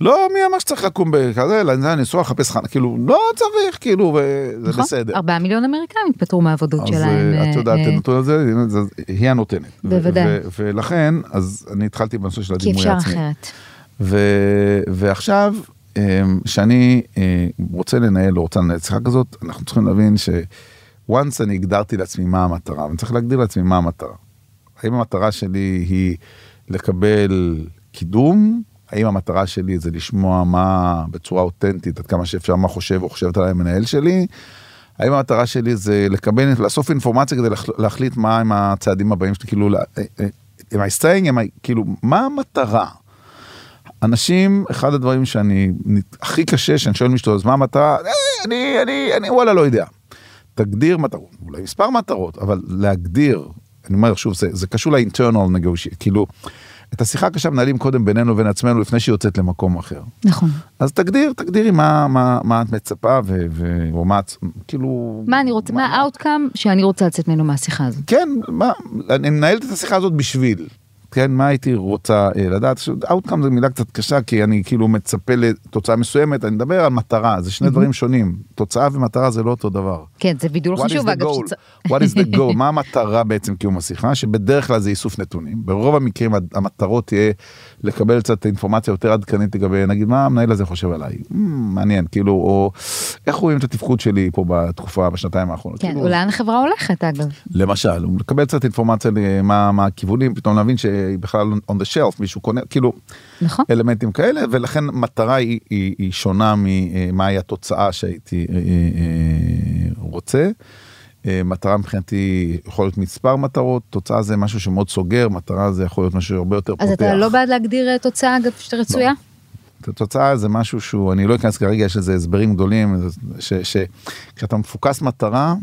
לא מי אמר שצריך לקום בכזה, לנסוע לחפש חנה, כאילו לא צריך, כאילו, וזה נכון? בסדר. ארבעה מיליון אמריקאים התפטרו מהעבודות אז שלהם. אה, את יודעת, אה, הנתון הזה, זה- היא הנותנת. בוודאי. ולכן, אז אני התחלתי בנושא של כי הדימוי אפשר העצמי. אחרת. ו- ועכשיו, כשאני רוצה לנהל או רוצה לנהל שיחה כזאת, אנחנו צריכים להבין ש-once אני הגדרתי לעצמי מה המטרה, ואני צריך להגדיר לעצמי מה המטרה. האם המטרה שלי היא לקבל קידום? האם המטרה שלי זה לשמוע מה בצורה אותנטית, עד כמה שאפשר, מה חושב או חושבת עליי המנהל שלי? האם המטרה שלי זה לקבל, לאסוף אינפורמציה כדי להח- להחליט מה הם הצעדים הבאים שלי, כאילו, אה, אה, am I staying, am I, כאילו, מה המטרה? אנשים, אחד הדברים שאני, הכי קשה שאני שואל מישהו, אז מה המטרה? "אה, אני, אני, אני, וואלה, לא יודע. תגדיר מטרות, אולי מספר מטרות, אבל להגדיר, אני אומר שוב, זה, זה קשור ל-internal negotiation, כאילו, את השיחה הקשה מנהלים קודם בינינו לבין עצמנו לפני שהיא יוצאת למקום אחר. נכון. אז תגדיר, תגדירי מה, מה, מה את מצפה, ו, ו, או מה, את- כאילו... מה אני רוצה, מה ה outcome שאני רוצה לצאת ממנו מהשיחה הזאת. כן, מה, אני מנהלת את השיחה הזאת בשביל. כן, מה הייתי רוצה אה, לדעת? outcome זו מילה קצת קשה, כי אני כאילו מצפה לתוצאה מסוימת, אני מדבר על מטרה, זה שני דברים שונים. תוצאה ומטרה זה לא אותו דבר. כן, זה בידול חשוב, אגב. What is the goal? מה המטרה בעצם קיום השיחה? שבדרך כלל זה איסוף נתונים. ברוב המקרים המטרות תהיה לקבל קצת אינפורמציה יותר עדכנית לגבי, נגיד, מה המנהל הזה חושב עליי? "Hmm, מעניין, כאילו, או איך רואים את התפקוד שלי פה בתקופה, בשנתיים האחרונות. כן, כאילו, אולי החברה הולכת, אגב. למשל, הוא מקבל קצת אינפורמציה למה מה הכיוונים, פתאום להבין שהיא בכלל on the shelf, מישהו קונה, כאילו, נכון. אלמנטים כאלה, ולכן מטרה היא, היא, היא שונה ממהי התוצאה שהייתי אה, אה, רוצה. אה, מטרה מבחינתי יכול להיות מספר מטרות, תוצאה זה משהו שמאוד סוגר, מטרה זה יכול להיות משהו הרבה יותר פותח. אז אתה לא בעד להגדיר אה, תוצאה, אגב, לא. שרצויה? תוצאה זה משהו שהוא, אני לא אכנס כרגע, יש לזה הסברים גדולים, שכשאתה מפוקס מטרה,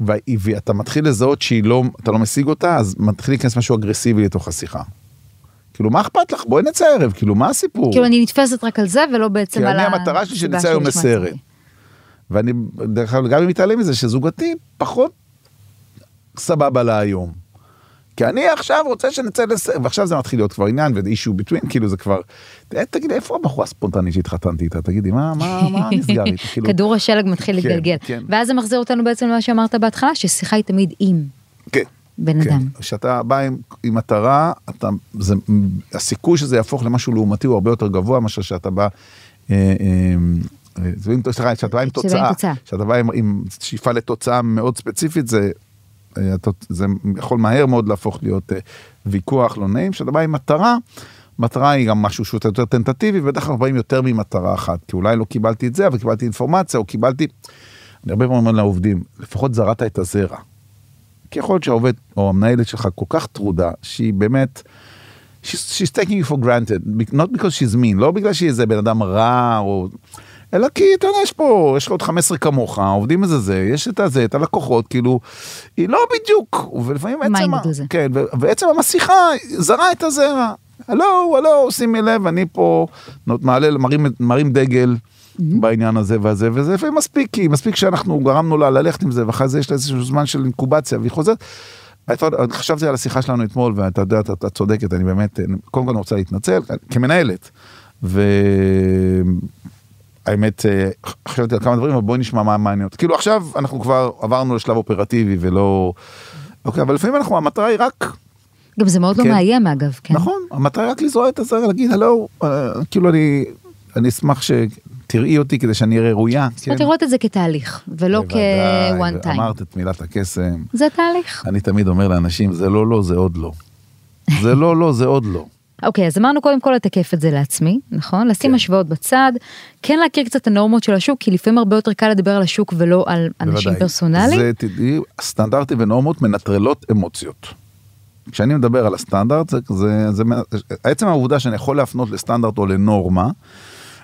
ואתה מתחיל לזהות שהיא לא, אתה לא משיג אותה, אז מתחיל להיכנס משהו אגרסיבי לתוך השיחה. כאילו, מה אכפת לך? בואי נצא ערב, כאילו, מה הסיפור? כאילו אני נתפסת רק על זה ולא בעצם כי על אני המטרה שלי שנצא היום לסרט. ואני, דרך אגב, גם מתעלם מזה, שזוגתי פחות סבבה לה היום. כי אני עכשיו רוצה שנצא לסרט, ועכשיו זה מתחיל להיות כבר עניין ואישו ביטווין, כאילו זה כבר, ת- תגידי, איפה הבחורה הספונטנית שהתחתנתי איתה? תגידי, מה, מה, מה נסגר איתה? כאילו, כדור השלג מתחיל כן, להתגלגל. כן. ואז זה מחזיר אותנו בעצם למה שאמרת בהתחלה, ששיחה היא תמיד עם כן. בן כן. אדם. כשאתה בא עם, עם מטרה, אתה, זה, הסיכוי שזה יהפוך למשהו לעומתי הוא הרבה יותר גבוה מאשר שאתה בא, אה, אה, כשאתה בא עם תוצאה. כשאתה בא עם, שאיפה לתוצאה מאוד ספציפית, זה, אה, זה יכול מהר מאוד להפוך להיות אה, ויכוח לא נעים, כשאתה בא עם מטרה, מטרה היא גם משהו שהוא יותר טנטטיבי, ובדרך כלל באים יותר ממטרה אחת, כי אולי לא קיבלתי את זה, אבל קיבלתי אינפורמציה, או קיבלתי, אני הרבה פעמים אומר לעובדים, לפחות זרעת את הזרע. כי יכול להיות שהעובד או המנהלת שלך כל כך טרודה שהיא באמת she's, she's taking you for granted not because she's mean לא בגלל שהיא איזה בן אדם רע או אלא כי אתה יודע יש פה יש לך עוד 15 כמוך עובדים איזה זה יש את הזה את הלקוחות כאילו היא לא בדיוק ולפעמים עצם, ה- Minded לזה. כן, ו- ועצם המשיכה זרה את הזרע. הלו הלו שימי לב אני פה מעלה מרים, מרים דגל. בעניין הזה והזה וזה לפעמים מספיק כי מספיק שאנחנו גרמנו לה ללכת עם זה ואחרי זה יש לה איזשהו זמן של אינקובציה והיא חוזרת. חשבתי על השיחה שלנו אתמול ואתה יודע אתה, אתה צודקת אני באמת קודם כל אני רוצה להתנצל כמנהלת. והאמת חשבתי על כמה דברים אבל בואי נשמע מה מעניין אותי כאילו עכשיו אנחנו כבר עברנו לשלב אופרטיבי ולא אוקיי אבל לפעמים אנחנו המטרה היא רק גם זה מאוד לא כן. מאיים אגב, כן. נכון, המטרה היא רק לזרוע את הזרע, להגיד הלו, אה, כאילו אני, אני אשמח שתהיה תראי אותי כדי שאני אראה ראויה. זאת אומרת לראות את זה כתהליך, ולא כ-one time. אמרת את מילת הקסם. זה תהליך. אני תמיד אומר לאנשים, זה לא לא, זה עוד לא. זה לא לא, זה עוד לא. אוקיי, אז אמרנו קודם כל לתקף את זה לעצמי, נכון? לשים כן. השוואות בצד, כן להכיר קצת את הנורמות של השוק, כי לפעמים הרבה יותר קל לדבר על השוק ולא על אנשים בוודאי. פרסונליים. זה, תדעי, סטנדרטים ונורמות מנטרלות אמוציות. כשאני מדבר על הסטנדרט, זה, זה, זה, עצם העובדה שאני יכול להפנות לסטנדרט או לנורמה,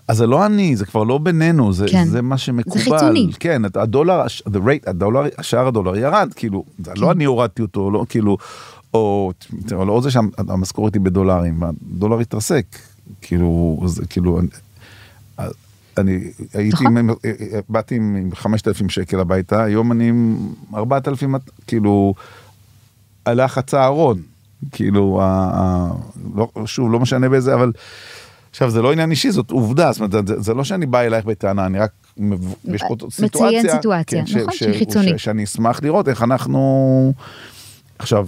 אז זה לא אני, זה כבר לא בינינו, זה, כן. זה מה שמקובל. זה חיצוני. כן, הדולר, the rate, הדולר, שער הדולר ירד, כאילו, זה כן. לא אני הורדתי אותו, לא כאילו, או, או לא זה שהמשכורת היא בדולרים, הדולר התרסק, כאילו, זה כאילו, אני, הייתי, נכון. עם, באתי עם 5,000 שקל הביתה, היום אני עם 4,000, כאילו, עלה חצה ארון, כאילו, ה, ה, לא, שוב, לא משנה באיזה, אבל, עכשיו זה לא עניין אישי, זאת עובדה, זאת אומרת, זה, זה לא שאני בא אלייך בטענה, אני רק, יש פה מציין סיטואציה, סיטואציה, נכון, שהיא חיצונית. שאני אשמח לראות איך אנחנו, עכשיו,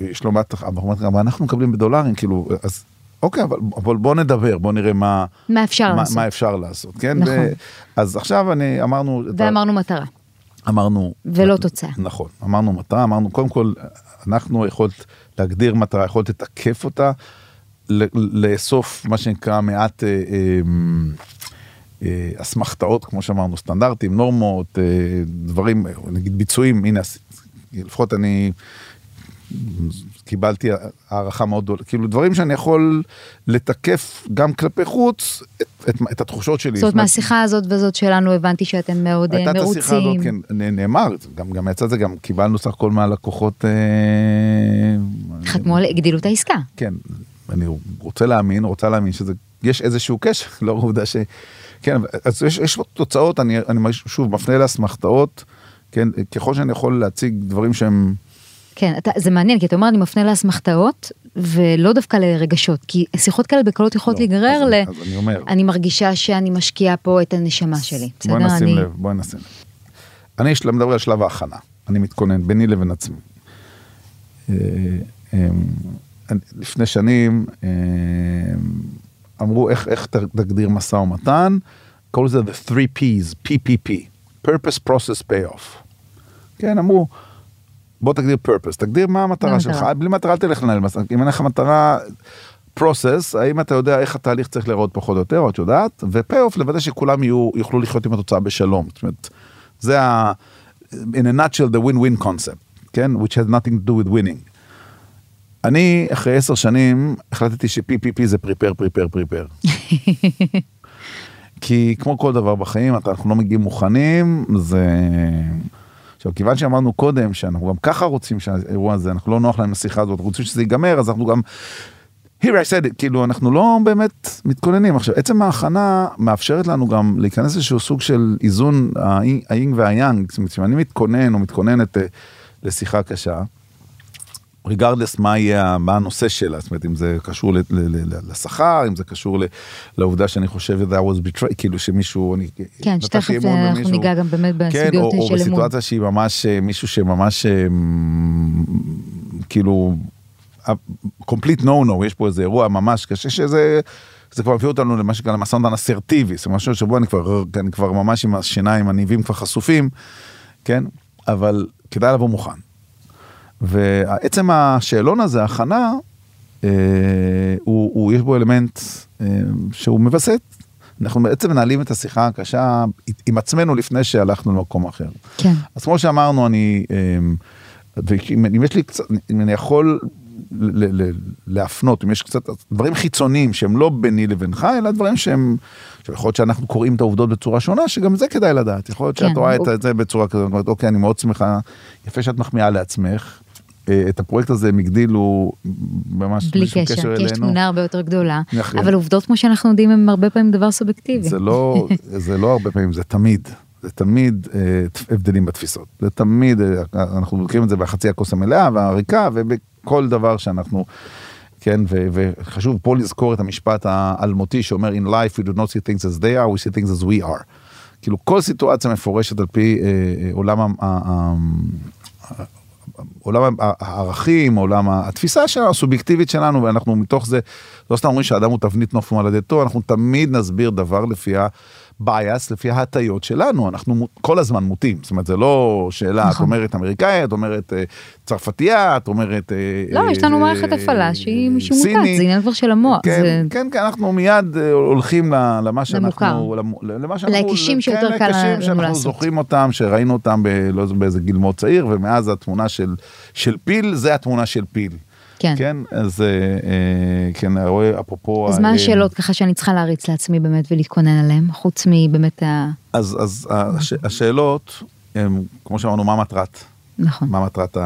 יש לא מעט, אבל אנחנו מקבלים בדולרים, כאילו, אז אוקיי, אבל, אבל בוא נדבר, בוא נראה מה, מה אפשר מה, לעשות. מה אפשר לעשות, כן? נכון. ו, אז עכשיו אני, אמרנו, את ה- ואמרנו מטרה. אמרנו... ולא תוצאה. נכון, אמרנו מטרה, אמרנו קודם כל, אנחנו יכולת להגדיר מטרה, יכולת לתקף אותה, ל- לאסוף מה שנקרא מעט אה, אה, אה, אסמכתאות, כמו שאמרנו, סטנדרטים, נורמות, אה, דברים, נגיד ביצועים, הנה, לפחות אני קיבלתי הערכה מאוד גדולה, כאילו דברים שאני יכול לתקף גם כלפי חוץ את, את, את התחושות שלי. זאת אומרת, מהשיחה הזאת וזאת שלנו הבנתי שאתם מאוד אה, הייתה את השיחה הזאת, מרוצים. כן, נאמר, גם, גם יצא זה, גם קיבלנו סך הכל מהלקוחות, אה, חתמו על, הגדילו את העסקה. כן, אני רוצה להאמין, רוצה להאמין שזה, יש איזשהו קשר, לא עובדה ש... כן, אז יש, יש תוצאות, אני, אני שוב מפנה לאסמכתאות, כן, ככל שאני יכול להציג דברים שהם, כן, אתה, זה מעניין, כי אתה אומר, אני מפנה לאסמכתאות, ולא דווקא לרגשות, כי שיחות כאלה בקלות יכולות לא, להיגרר אז ל... אז אני אומר. אני מרגישה שאני משקיעה פה את הנשמה שלי. בסדר, בואי נשים אני... לב, בואי נשים לב. אני של- מדבר על שלב ההכנה, אני מתכונן ביני לבין עצמי. אה, אני- לפני שנים אה, אמרו איך, איך תגדיר משא ומתן, קראו לזה the three P's, PPP, purpose, process, payoff. כן, אמרו, בוא תגדיר purpose, תגדיר מה המטרה שלך? בלי מטרה אל תלך לנהל משא, אם אין לך מטרה, process, האם אתה יודע איך התהליך צריך להיראות פחות או יותר, או את יודעת, ו-payoff, לוודא שכולם יהיו, יוכלו לחיות עם התוצאה בשלום. זאת אומרת, זה ה... in a nutshell the win-win concept, כן? which has nothing to do with winning. אני אחרי עשר שנים החלטתי ש-PPP זה prepare, prepare, prepare. כי כמו כל דבר בחיים, אנחנו לא מגיעים מוכנים, זה... עכשיו, כיוון שאמרנו קודם שאנחנו גם ככה רוצים שהאירוע הזה, אנחנו לא נוח להם לשיחה הזאת, רוצים שזה ייגמר, אז אנחנו גם... Here I said it, כאילו אנחנו לא באמת מתכוננים. עכשיו, עצם ההכנה מאפשרת לנו גם להיכנס לאיזשהו סוג של איזון האי- האינג והיאנג, זאת אומרת, אם אני מתכונן או מתכוננת אה, לשיחה קשה, ריגרדלס מה יהיה, מה הנושא שלה, זאת אומרת, אם זה קשור לשכר, אם זה קשור לעובדה שאני חושב that was betrayed, כאילו שמישהו, אני כן, שתכף אנחנו. ניגע גם באמת כן, בסוגיות או, או של אמון. בסיטואציה שהיא ממש, אה, מישהו שממש, אה, כאילו, complete no no, יש פה איזה אירוע ממש קשה, שזה, זה כבר מביא אותנו למה שקרה למשא ומתן אסרטיבי, זה משהו שבו אני כבר, אני כבר ממש עם השיניים, הניבים כבר חשופים, כן, אבל כדאי לבוא מוכן. ועצם השאלון הזה, ההכנה, אה, הוא, הוא, יש בו אלמנט אה, שהוא מווסת. אנחנו בעצם מנהלים את השיחה הקשה עם עצמנו לפני שהלכנו למקום אחר. כן. אז כמו שאמרנו, אני, אמ, ואם אם יש לי קצת, אם אני יכול ל- ל- להפנות, אם יש קצת דברים חיצוניים שהם לא ביני לבינך, אלא דברים שהם, שיכול להיות שאנחנו קוראים את העובדות בצורה שונה, שגם זה כדאי לדעת. יכול להיות כן, שאת רואה הוא- את זה בצורה כזאת, אומרת, אוקיי, אני מאוד שמחה, יפה שאת מחמיאה לעצמך. אה, את הפרויקט הזה הם הגדילו ממש בלי שום קשר, כי יש. תמונה הרבה יותר גדולה, נכון. אבל עובדות כמו שאנחנו יודעים הם הרבה פעמים דבר סובייקטיבי. זה לא, זה לא הרבה פעמים, זה תמיד, זה תמיד אה, הבדלים בתפיסות. זה תמיד, אה, אנחנו מכירים את זה בחצי הכוס המלאה והריקה ובכל דבר שאנחנו, כן, ו, וחשוב פה לזכור את המשפט האלמותי שאומר in life we do not see things as they are, we see things as we are. כאילו כל סיטואציה מפורשת על פי אה, אה, עולם ה- ה- ה- עולם הערכים, עולם התפיסה שלנו, הסובייקטיבית שלנו, ואנחנו מתוך זה, לא סתם אומרים שהאדם הוא תבנית נוף מולדתו, אנחנו תמיד נסביר דבר לפי bias לפי ההטיות שלנו, אנחנו כל הזמן מוטים, זאת אומרת זה לא שאלה, את נכון. אומרת אמריקאית, את אומרת אה, צרפתייה, את אומרת... אה, לא, יש לנו אה, מערכת הפעלה שהיא סיני. מוטת, זה עניין כבר של המוח. כן, זה- כן, כן, אנחנו מיד אה, הולכים למה שאנחנו, למ- למה שאנחנו, להיקשים שיותר כן, קל להיקשים לנו שאנחנו לעשות. זוכרים אותם, שראינו אותם ב, לא באיזה גיל מאוד צעיר, ומאז התמונה של, של פיל, זה התמונה של פיל. כן. כן, אז אה, אה, כן, רואה, אפרופו... אז מה אה, השאלות ככה שאני צריכה להריץ לעצמי באמת ולהתכונן עליהן, חוץ מבאמת ה... אז, אז הש, השאלות, הם, כמו שאמרנו, מה מטרת? נכון. מה מטרת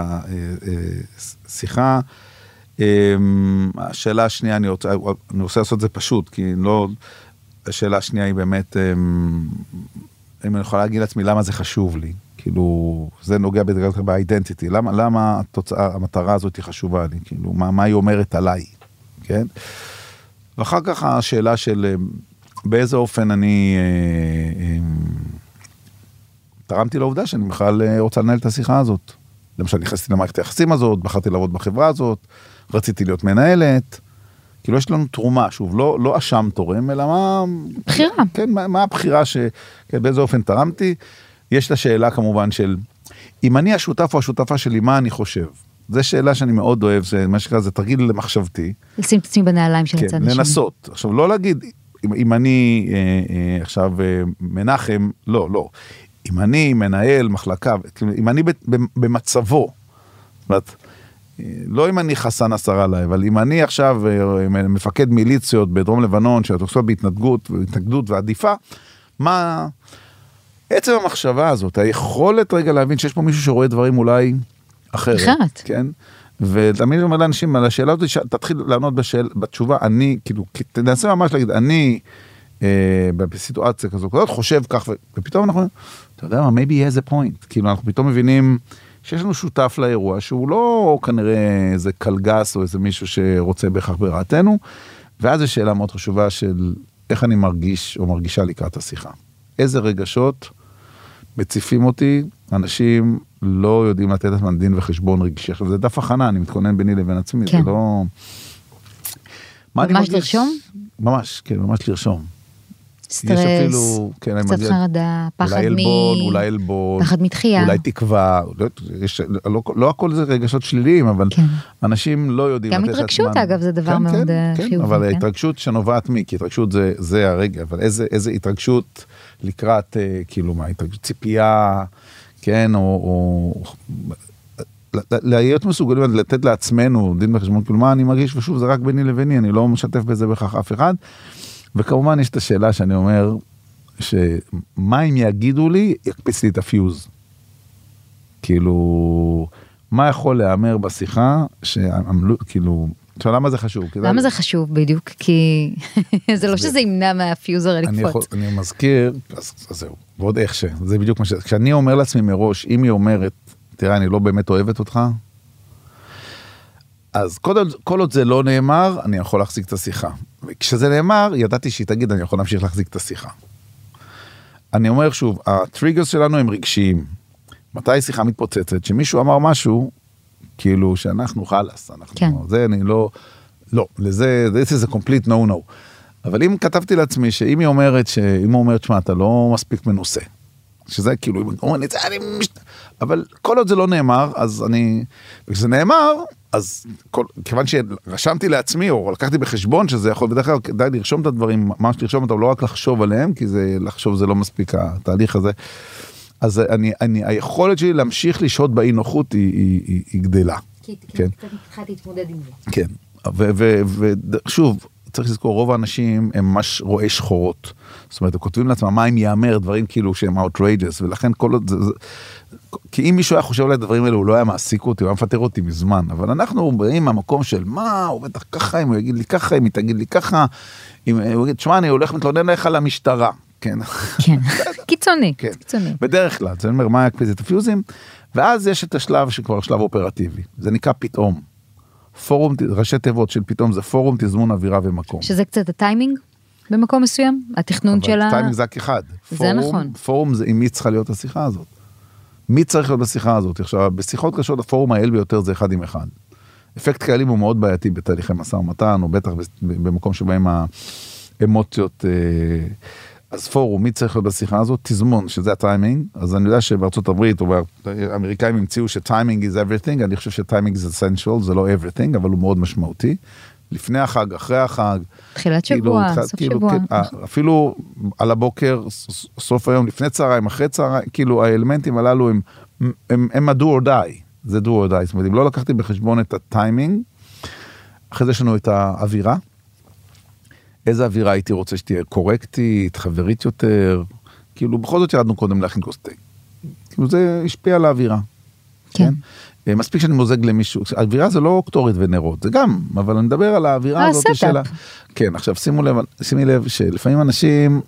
השיחה? השאלה השנייה, אני רוצה, אני רוצה לעשות את זה פשוט, כי לא... השאלה השנייה היא באמת, אמ, אם אני יכול להגיד לעצמי למה זה חשוב לי. כאילו, זה נוגע כלל באידנטיטי, למה, למה התוצאה, המטרה הזאת היא חשובה לי, כאילו, מה, מה היא אומרת עליי, כן? ואחר כך השאלה של אמ, באיזה אופן אני אה, אה, תרמתי לעובדה שאני בכלל אה, רוצה לנהל את השיחה הזאת. למשל, נכנסתי למערכת היחסים הזאת, בחרתי לעבוד בחברה הזאת, רציתי להיות מנהלת. כאילו יש לנו תרומה, שוב, לא, לא אשם תורם, אלא מה... בחירה. כן, מה, מה הבחירה ש... כן, באיזה אופן תרמתי. יש את השאלה כמובן של, אם אני השותף או השותפה שלי, מה אני חושב? זו שאלה שאני מאוד אוהב, זה מה שנקרא, זה תרגיל מחשבתי. לשים את עצמי בנעליים של הצד כן, השני. לנסות. עכשיו, לא להגיד, אם, אם אני אה, אה, עכשיו אה, מנחם, לא, לא. אם אני מנהל מחלקה, כאילו, אם אני ב- ב- במצבו, זאת אה, לא אם אני חסן נסראללה, אבל אם אני עכשיו אה, מפקד מיליציות בדרום לבנון, שעוסקות בהתנדגות, בהתנגדות ועדיפה, מה... עצם המחשבה הזאת, היכולת רגע להבין שיש פה מישהו שרואה דברים אולי אחרת. אחרת. כן? ותמיד אומר לאנשים על השאלה הזאת, תתחיל לענות בשאל, בתשובה, אני, כאילו, תנסה ממש להגיד, אני אה, בסיטואציה כזו כזאת חושב כך, ופתאום אנחנו, אתה יודע מה, maybe he has a point, כאילו אנחנו פתאום מבינים שיש לנו שותף לאירוע שהוא לא כנראה איזה קלגס או איזה מישהו שרוצה בהכרח ברעתנו, ואז יש שאלה מאוד חשובה של איך אני מרגיש או מרגישה לקראת השיחה. איזה רגשות מציפים אותי, אנשים לא יודעים לתת לעצמם דין וחשבון רגשי. עכשיו זה דף הכנה, אני מתכונן ביני לבין עצמי, כן. זה לא... ממש? לרשום? ממש, כן, ממש לרשום. סטרס, יש אפילו, כן, קצת מרגיש- חרדה, פחד אולי מ... עלבון, אולי עלבון, פחד מתחייה. אולי תקווה, לא, יש, לא, לא הכל זה רגשות שליליים, אבל כן. אנשים לא יודעים גם התרגשות, לעצמם- אגב, זה דבר כן, מאוד, כן, אה, כן, חיובי, אבל כן. ההתרגשות שנובעת מי, כי התרגשות זה, זה הרגע, אבל איזה, איזה התרגשות לקראת, אה, כאילו מה, התרגשות ציפייה, כן, או... או להיות מסוגלים לתת לעצמנו דין וחשבון, כאילו מה אני מרגיש, ושוב זה רק ביני לביני, אני לא משתף בזה בהכרח אף אחד. וכמובן יש את השאלה שאני אומר, שמה אם יגידו לי, יקפיץ לי את הפיוז. כאילו, מה יכול להיאמר בשיחה, שעמלו, כאילו, עכשיו למה זה חשוב? למה זה חשוב בדיוק? כי זה לא שזה ימנע מהפיוז הרי יכול, לקפוץ. אני מזכיר, אז, אז זהו, ועוד איך ש... זה בדיוק מה ש... כשאני אומר לעצמי מראש, אם היא אומרת, תראה, אני לא באמת אוהבת אותך, אז כל עוד, כל עוד זה לא נאמר, אני יכול להחזיק את השיחה. וכשזה נאמר, ידעתי שהיא תגיד, אני יכול להמשיך להחזיק את השיחה. אני אומר שוב, הטריגרס שלנו הם רגשיים. מתי שיחה מתפוצצת? שמישהו אמר משהו, כאילו שאנחנו חלאס, אנחנו, כן. זה אני לא, לא, לזה, this is a complete no no. אבל אם כתבתי לעצמי שאם היא אומרת, שאם הוא אומר, תשמע, אתה לא מספיק מנוסה, שזה כאילו, אם אומרים את זה, אני. אבל כל עוד זה לא נאמר, אז אני, וכשזה נאמר, אז כל, כיוון שרשמתי לעצמי, או לקחתי בחשבון שזה יכול, בדרך כלל כדאי לרשום את הדברים, ממש לרשום אותם, לא רק לחשוב עליהם, כי זה, לחשוב זה לא מספיק התהליך הזה. אז אני, אני, היכולת שלי להמשיך לשהות באי נוחות היא, היא, היא, היא גדלה. כן. התחלתי להתמודד עם זה. כן, ושוב, צריך לזכור, רוב האנשים הם ממש רואי שחורות. זאת אומרת, הם כותבים לעצמם מה אם ייאמר, דברים כאילו שהם outrageous, ולכן כל עוד זה... זה כי אם מישהו היה חושב על הדברים האלה, הוא לא היה מעסיק אותי, הוא היה מפטר אותי מזמן. אבל אנחנו באים מהמקום של מה, הוא בטח ככה, אם הוא יגיד לי ככה, אם היא תגיד לי ככה, אם הוא יגיד, שמע, אני הולך מתלונן לך למשטרה. כן. כן, קיצוני, כן. קיצוני. בדרך כלל, זה אומר מה יקפיץ את הפיוזים, ואז יש את השלב שכבר שלב אופרטיבי, זה נקרא פתאום. פורום, ראשי תיבות של פתאום זה פורום תזמון אווירה ומקום. שזה קצת הטיימינג במקום מסוים? התכנון של ה... טיימינג זה רק אחד. זה פורום, נכון. פורום זה עם מי צריכה להיות השיחה הזאת. מי צריך להיות בשיחה הזאת? עכשיו, בשיחות קשות הפורום היעיל ביותר זה אחד עם אחד. אפקט קהלים הוא מאוד בעייתי בתהליכי משא ומתן, או בטח במקום שבהם האמוציות... אה, אז פורום, מי צריך להיות בשיחה הזאת? תזמון, שזה הטיימינג. אז אני יודע שבארצות הברית, או האמריקאים המציאו שטיימינג is everything, אני חושב שטיימינג is essential, זה לא everything, אבל הוא מאוד משמעותי. לפני החג, אחרי החג. תחילת כאילו, שבוע, תח- סוף כאילו, שבוע. כן, אה, אפילו על הבוקר, סוף היום, לפני צהריים, אחרי צהריים, כאילו האלמנטים הללו הם, הם, הם ה-do or die, זה do or die, זאת אומרת, אם לא לקחתי בחשבון את הטיימינג, אחרי זה יש לנו את האווירה. איזה אווירה הייתי רוצה שתהיה קורקטית, חברית יותר, כאילו בכל זאת ירדנו קודם להכין כוס תה. כאילו זה השפיע על האווירה. כן. אה, מספיק שאני מוזג למישהו, האווירה זה לא קטורת ונרות, זה גם, אבל אני מדבר על האווירה אה, הזאת. של ה... כן, עכשיו שימו לב, שימי לב שלפעמים אנשים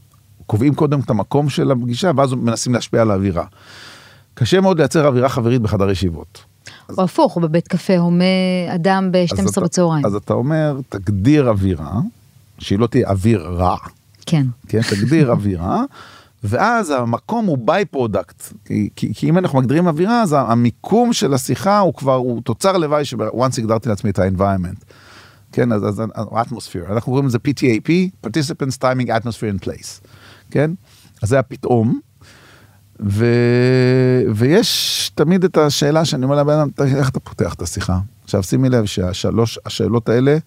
קובעים קודם את המקום של הפגישה ואז מנסים להשפיע על האווירה. קשה מאוד לייצר אווירה חברית בחדר ישיבות. או הפוך, הוא בבית קפה, הומה אדם אז ב-12 אתה- בצהריים. אז אתה אומר, תגדיר אווירה, שהיא לא תהיה אוויר רע, כן. כן, תגדיר אווירה, ואז המקום הוא by-product, כי, כי, כי אם אנחנו מגדירים אווירה, אז המיקום של השיחה הוא כבר, הוא תוצר לוואי ש-once הגדרתי לעצמי את ה-environment. כן, אז, אז אנחנו קוראים לזה PTAP, Participants Timing Atmosphere and Place, כן? אז זה ה-PTAP, ו... ויש תמיד את השאלה שאני אומר לבן אדם, "תגיד, איך אתה פותח את השיחה? עכשיו שימי לב שהשלוש השאלות האלה,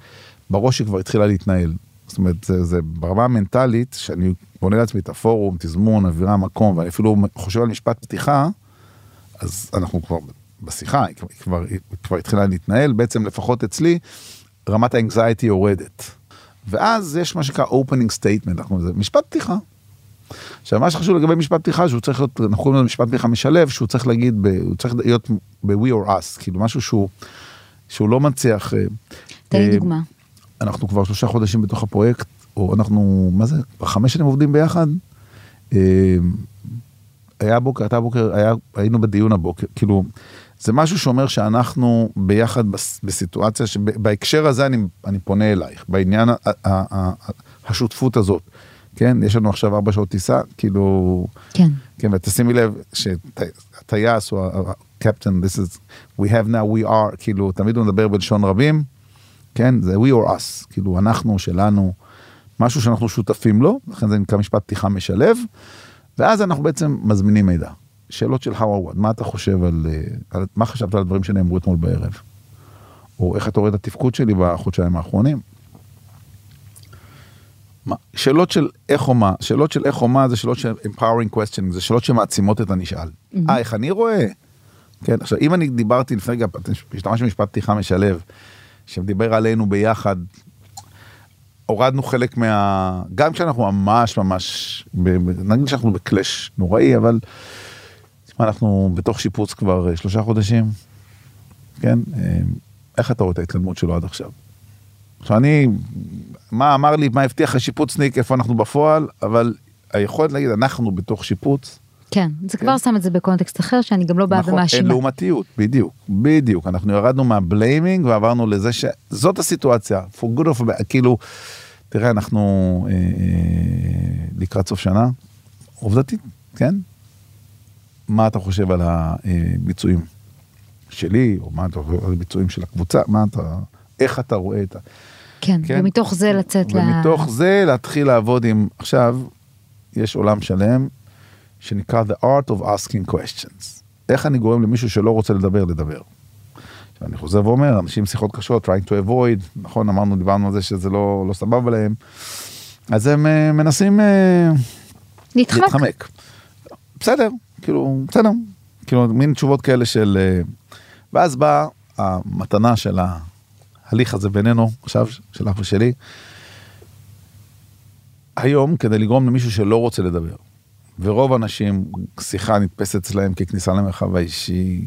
בראש היא כבר התחילה להתנהל. זאת אומרת, זה, זה ברמה המנטלית, שאני בונה לעצמי את הפורום, תזמון, אווירה, מקום, ואני אפילו חושב על משפט פתיחה, אז אנחנו כבר בשיחה, היא כבר, היא כבר, היא כבר התחילה להתנהל, בעצם לפחות אצלי, רמת האנגזייטי יורדת. ואז יש מה שנקרא opening statement, אנחנו, זה משפט פתיחה. עכשיו מה שחשוב לגבי משפט פתיחה שהוא צריך להיות, אנחנו קוראים לזה משפט פתיחה משלב, שהוא צריך להגיד, ב, הוא צריך להיות ב-we or us, כאילו משהו שהוא, שהוא לא מצליח. אה, תן לי אה, דוגמה. אנחנו כבר שלושה חודשים בתוך הפרויקט, או אנחנו, מה זה, חמש שנים עובדים ביחד. אה, היה בוקר, אתה בוקר, היה, היינו בדיון הבוקר, כאילו, זה משהו שאומר שאנחנו ביחד בס- בסיטואציה שבהקשר הזה אני, אני פונה אלייך, בעניין ה, ה, ה, השותפות הזאת. כן, יש לנו עכשיו ארבע שעות טיסה, כאילו, כן. כן, ותשימי לב שהטייס או הקפטן, this is, we have now, we are, כאילו, תמיד הוא מדבר בלשון רבים, כן, זה we or us, כאילו, אנחנו, שלנו, משהו שאנחנו שותפים לו, לכן זה נקרא משפט פתיחה משלב, ואז אנחנו בעצם מזמינים מידע. שאלות של how or what, מה אתה חושב על, אה, על מה חשבת על הדברים שנאמרו אתמול בערב? או איך אתה רואה את התפקוד שלי בחודשיים האחרונים? מה, שאלות של איך או מה, שאלות של איך או מה זה שאלות של empowering questioning, זה שאלות שמעצימות את הנשאל. אה, איך אני רואה? כן, עכשיו אם אני דיברתי לפני רגע, השתמשתי במשפט פתיחה משלב, שדיבר עלינו ביחד, הורדנו חלק מה... גם כשאנחנו ממש ממש, נגיד שאנחנו בקלאש נוראי, אבל אנחנו בתוך שיפוץ כבר אה, שלושה חודשים, כן? אה, איך אתה רואה את ההתקדמות שלו עד עכשיו? עכשיו אני, מה אמר לי, מה הבטיח השיפוצניק, איפה אנחנו בפועל, אבל היכולת להגיד, אנחנו בתוך שיפוץ, כן, זה כבר שם את זה בקונטקסט אחר, שאני גם לא באה נכון, אין ומאשימה. לעומתיות, בדיוק, בדיוק, אנחנו ירדנו מהבליימינג ועברנו לזה שזאת הסיטואציה, for good for bad, כאילו, תראה, אנחנו אה, אה, לקראת סוף שנה, עובדתית, כן? מה אתה חושב על הביצועים שלי, או מה אתה חושב על הביצועים של הקבוצה, מה אתה, איך אתה רואה את ה... כן, כן. ומתוך זה לצאת ל... ומתוך זה להתחיל לעבוד עם, עכשיו, יש עולם שלם שנקרא The Art of Asking Questions. איך אני גורם למישהו שלא רוצה לדבר, לדבר. עכשיו, אני חוזר ואומר, אנשים עם שיחות קשות, trying to avoid, נכון, אמרנו, דיברנו על זה שזה לא, לא סבבה להם, אז הם אה, מנסים אה, להתחמק. להתחמק. בסדר, כאילו, בסדר. כאילו, מין תשובות כאלה של... אה, ואז באה המתנה של ההליך הזה בינינו, עכשיו, שלך ושלי. היום, כדי לגרום למישהו שלא רוצה לדבר, ורוב האנשים, שיחה נתפסת אצלהם ככניסה למרחב האישי,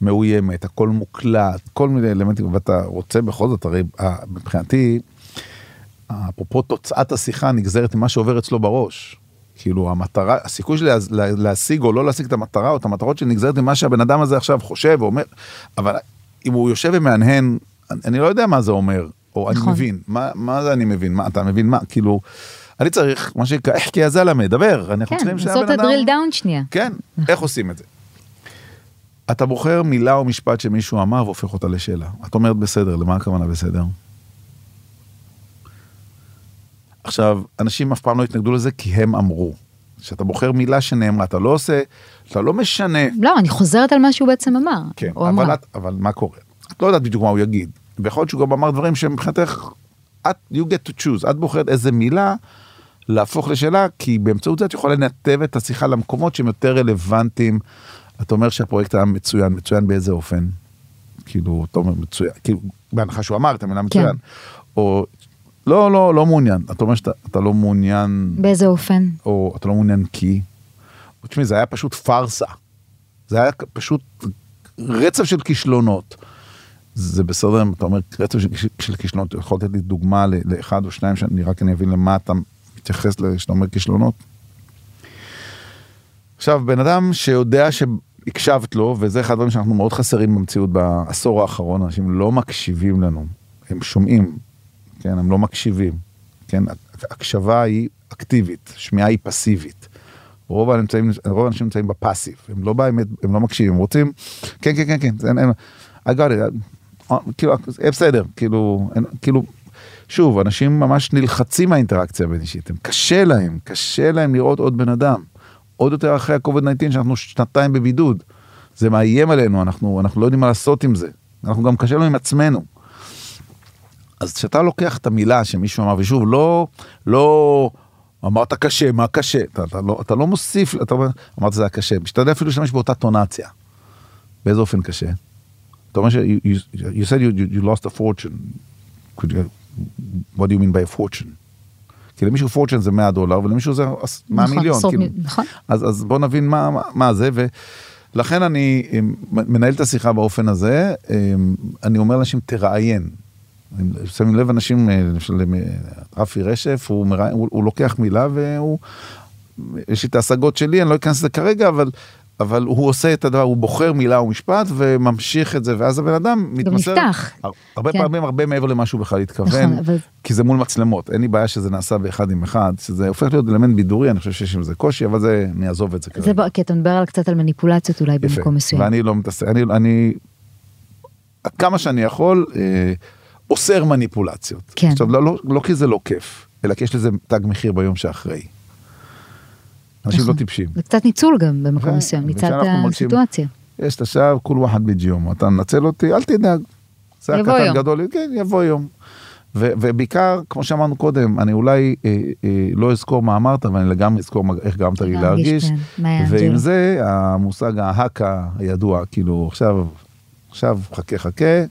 מאוימת, הכל מוקלט, כל מיני אלמנטים, ואתה רוצה בכל זאת, הרי אה, מבחינתי, אפרופו תוצאת השיחה נגזרת ממה שעובר אצלו בראש. כאילו המטרה, הסיכוי שלי לה- להשיג או לא להשיג את המטרה או את המטרות שלי נגזרת ממה שהבן אדם הזה עכשיו חושב ואומר, אבל אם הוא יושב ומהנהן, אני- אני לא יודע מה זה אומר, או אני נכון. מבין, מה, מה זה אני מבין, מה אתה מבין מה, כאילו, אני צריך, מה שנקרא, איך כי הזלה מדבר, אנחנו כן, צריכים לעשות שהבן את אדם, הדריל דאון שנייה. כן, איך עושים את זה? אתה בוחר מילה או משפט שמישהו אמר והופך אותה לשאלה. את אומרת בסדר, למה הכוונה בסדר? עכשיו, אנשים אף פעם לא התנגדו לזה כי הם אמרו. כשאתה בוחר מילה שנאמרה, אתה לא עושה, אתה לא משנה. לא, אני חוזרת על מה שהוא בעצם אמר. כן, אבל. את, אבל מה קורה? את לא יודעת בדיוק מה הוא יגיד. ויכול להיות שהוא גם אמר דברים שמבחינתך, את, you get to choose, את בוחרת איזה מילה להפוך לשאלה, כי באמצעות זה את יכולה לנתב את השיחה למקומות שהם יותר רלוונטיים. אתה אומר שהפרויקט היה מצוין, מצוין באיזה אופן? כאילו, אתה אומר מצוין, כאילו, בהנחה שהוא אמר את המילה מצוין. או, לא, לא, לא מעוניין. אתה אומר שאתה אתה לא מעוניין, באיזה אופן? או אתה לא מעוניין כי. תשמעי, זה היה פשוט פארסה. זה היה פשוט רצף של כישלונות. זה בסדר אם אתה אומר רצף של, של כישלונות, אתה יכול לתת לי דוגמה לאחד או שניים שאני רק אני אבין למה אתה מתייחס כשאתה אומר כישלונות? עכשיו, בן אדם שיודע שהקשבת לו, וזה אחד הדברים שאנחנו מאוד חסרים במציאות בעשור האחרון, אנשים לא מקשיבים לנו, הם שומעים, כן, הם לא מקשיבים, כן, הקשבה היא אקטיבית, שמיעה היא פסיבית. רוב האנשים, רוב האנשים נמצאים בפאסיב, הם לא באמת, הם לא מקשיבים, הם רוצים, כן, כן, כן, כן, זה, אין, I got it, כאילו, אה, בסדר, כאילו, אין, כאילו, שוב, אנשים ממש נלחצים מהאינטראקציה הבין אישית, קשה להם, קשה להם לראות עוד בן אדם. עוד יותר אחרי ה-COVID-19 שאנחנו שנתיים בבידוד. זה מאיים עלינו, אנחנו, אנחנו לא יודעים מה לעשות עם זה. אנחנו גם קשה לנו עם עצמנו. אז כשאתה לוקח את המילה שמישהו אמר, ושוב, לא, לא, אמרת קשה, מה קשה? אתה, אתה, לא, אתה לא מוסיף, אתה אומר, אמרת זה היה קשה. משתדל אפילו להשתמש באותה טונציה. באיזה אופן קשה? אתה אומר ש... You, you, you said you, you, you lost a fortune. Could you, what do you mean by a fortune? כי למישהו פורצ'ן זה 100 דולר ולמישהו זה 100 נכון, מיליון. כאילו. נכון. אז, אז בוא נבין מה, מה, מה זה, ולכן אני אה, מנהל את השיחה באופן הזה, אה, אני אומר לאנשים תראיין. שמים לב אנשים, אה, למשל אה, רפי רשף, הוא, מראיין, הוא, הוא לוקח מילה והוא, יש לי את ההשגות שלי, אני לא אכנס לזה כרגע, אבל, אבל הוא עושה את הדבר, הוא בוחר מילה או משפט וממשיך את זה, ואז הבן אדם מתמסר. נפתח. הר- הרבה כן. פעמים הרבה מעבר למה שהוא בכלל התכוון, נכון, אבל- כי זה מול מצלמות, אין לי בעיה שזה נעשה באחד עם אחד, שזה הופך להיות אלמנט בידורי, אני חושב שיש עם זה קושי, אבל זה, אני אעזוב את זה כרגע. זה ב- כי אתה מדבר קצת על מניפולציות אולי יפה. במקום מסוים. ואני לא מתעסק, אני, אני, עד כמה שאני יכול, אה, אוסר מניפולציות. כן. עכשיו, לא, לא, לא כי זה לא כיף, אלא כי יש לזה תג מחיר ביום שאחרי. אנשים נכון. לא טיפשים. זה קצת ניצול גם במקום כן, מסוים, מרגישים- הסיטואציה. יש את השעה, כול ואחד בג'יום, אתה מנצל אותי, אל תדאג. זה יבוא הקטן יום. גדול, כן, יבוא יום. ו- ובעיקר, כמו שאמרנו קודם, אני אולי אה, אה, לא אזכור מה אמרת, אבל אני לגמרי אזכור איך גרמת לי להרגיש. כן, ועם. זה, המושג ההאקה הידוע, כאילו, עכשיו, עכשיו, חכה חכה,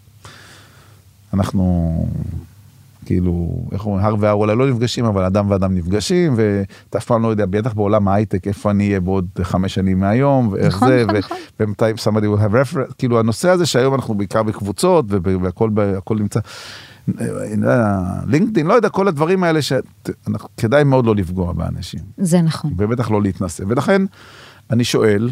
אנחנו, כאילו, איך אומרים, הר והר אולי לא נפגשים, אבל אדם ואדם נפגשים, ואתה אף פעם לא יודע, בטח בעולם ההייטק, איפה אני אהיה בעוד חמש שנים מהיום, ואיך נכון, זה, נכון, נכון. ומתי somebody will have reference, כאילו הנושא הזה שהיום אנחנו בעיקר בקבוצות, והכל ב- הכל נמצא, LinkedIn, לא יודע, כל הדברים האלה שכדאי מאוד לא לפגוע באנשים. זה נכון. ובטח לא להתנשא. ולכן אני שואל,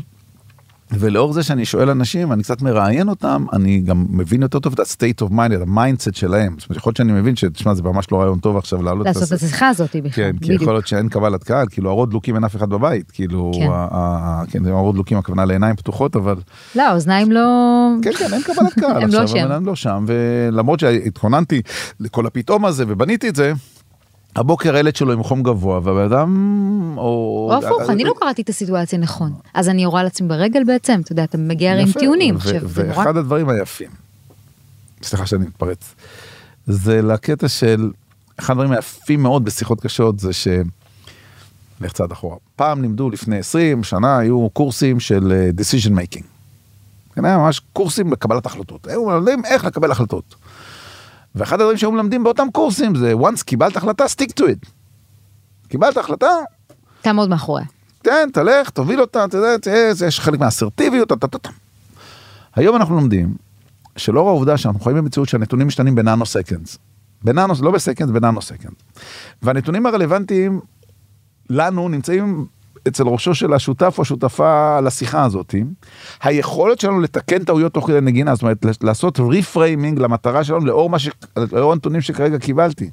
ולאור זה שאני שואל אנשים, אני קצת מראיין אותם, אני גם מבין יותר טוב את ה-state of mind, את ה mindset שלהם. זאת אומרת, יכול להיות שאני מבין שתשמע, זה ממש לא רעיון טוב עכשיו לעלות לעשות את השיחה הזאת בכלל, כן, כי. יכול להיות שאין קבלת קהל, כאילו האורות דלוקים אין אף אחד בבית, כאילו, כן. כן, האורות דלוקים הכוונה לעיניים פתוחות, אבל לא, האוזניים לא... כן, כן, אין קבלת קהל. הם לא עכשיו. הבן אדם לא שם, ולמרות שהתכוננתי לכל הפתאום הזה ובניתי את זה, הבוקר הילד שלו עם חום גבוה, והבן אדם... או או הפוך, אני לא קראתי את הסיטואציה נכון. אז אני יורה לעצמי ברגל בעצם, אתה יודע, אתה מגיע הרי עם טיעונים. ואחד הדברים היפים, סליחה שאני מתפרץ, זה לקטע של, אחד הדברים היפים מאוד בשיחות קשות זה ש... לך צעד אחורה. פעם לימדו לפני 20 שנה, היו קורסים של אה, decision making. כן, היה ממש קורסים לקבלת החלטות. היו מלמדים איך לקבל החלטות. ואחד הדברים שהיו מלמדים באותם קורסים זה once קיבלת החלטה, stick to it. קיבלת החלטה, תעמוד מאחוריה. תן, תלך, תוביל אותה, אתה יודע, יש חלק מהאסרטיביות, טה, טה, טה, טה. היום אנחנו לומדים שלאור העובדה שאנחנו חיים במציאות שהנתונים משתנים בננו סקנדס. בננו, לא ב seconds, ב nano second. והנתונים הרלוונטיים לנו נמצאים אצל ראשו של השותף או השותפה לשיחה הזאת. היכולת שלנו לתקן טעויות תוך כדי נגינה, זאת אומרת, לעשות reframing למטרה שלנו לאור, ש... לאור הנתונים שכרגע קיבלתי.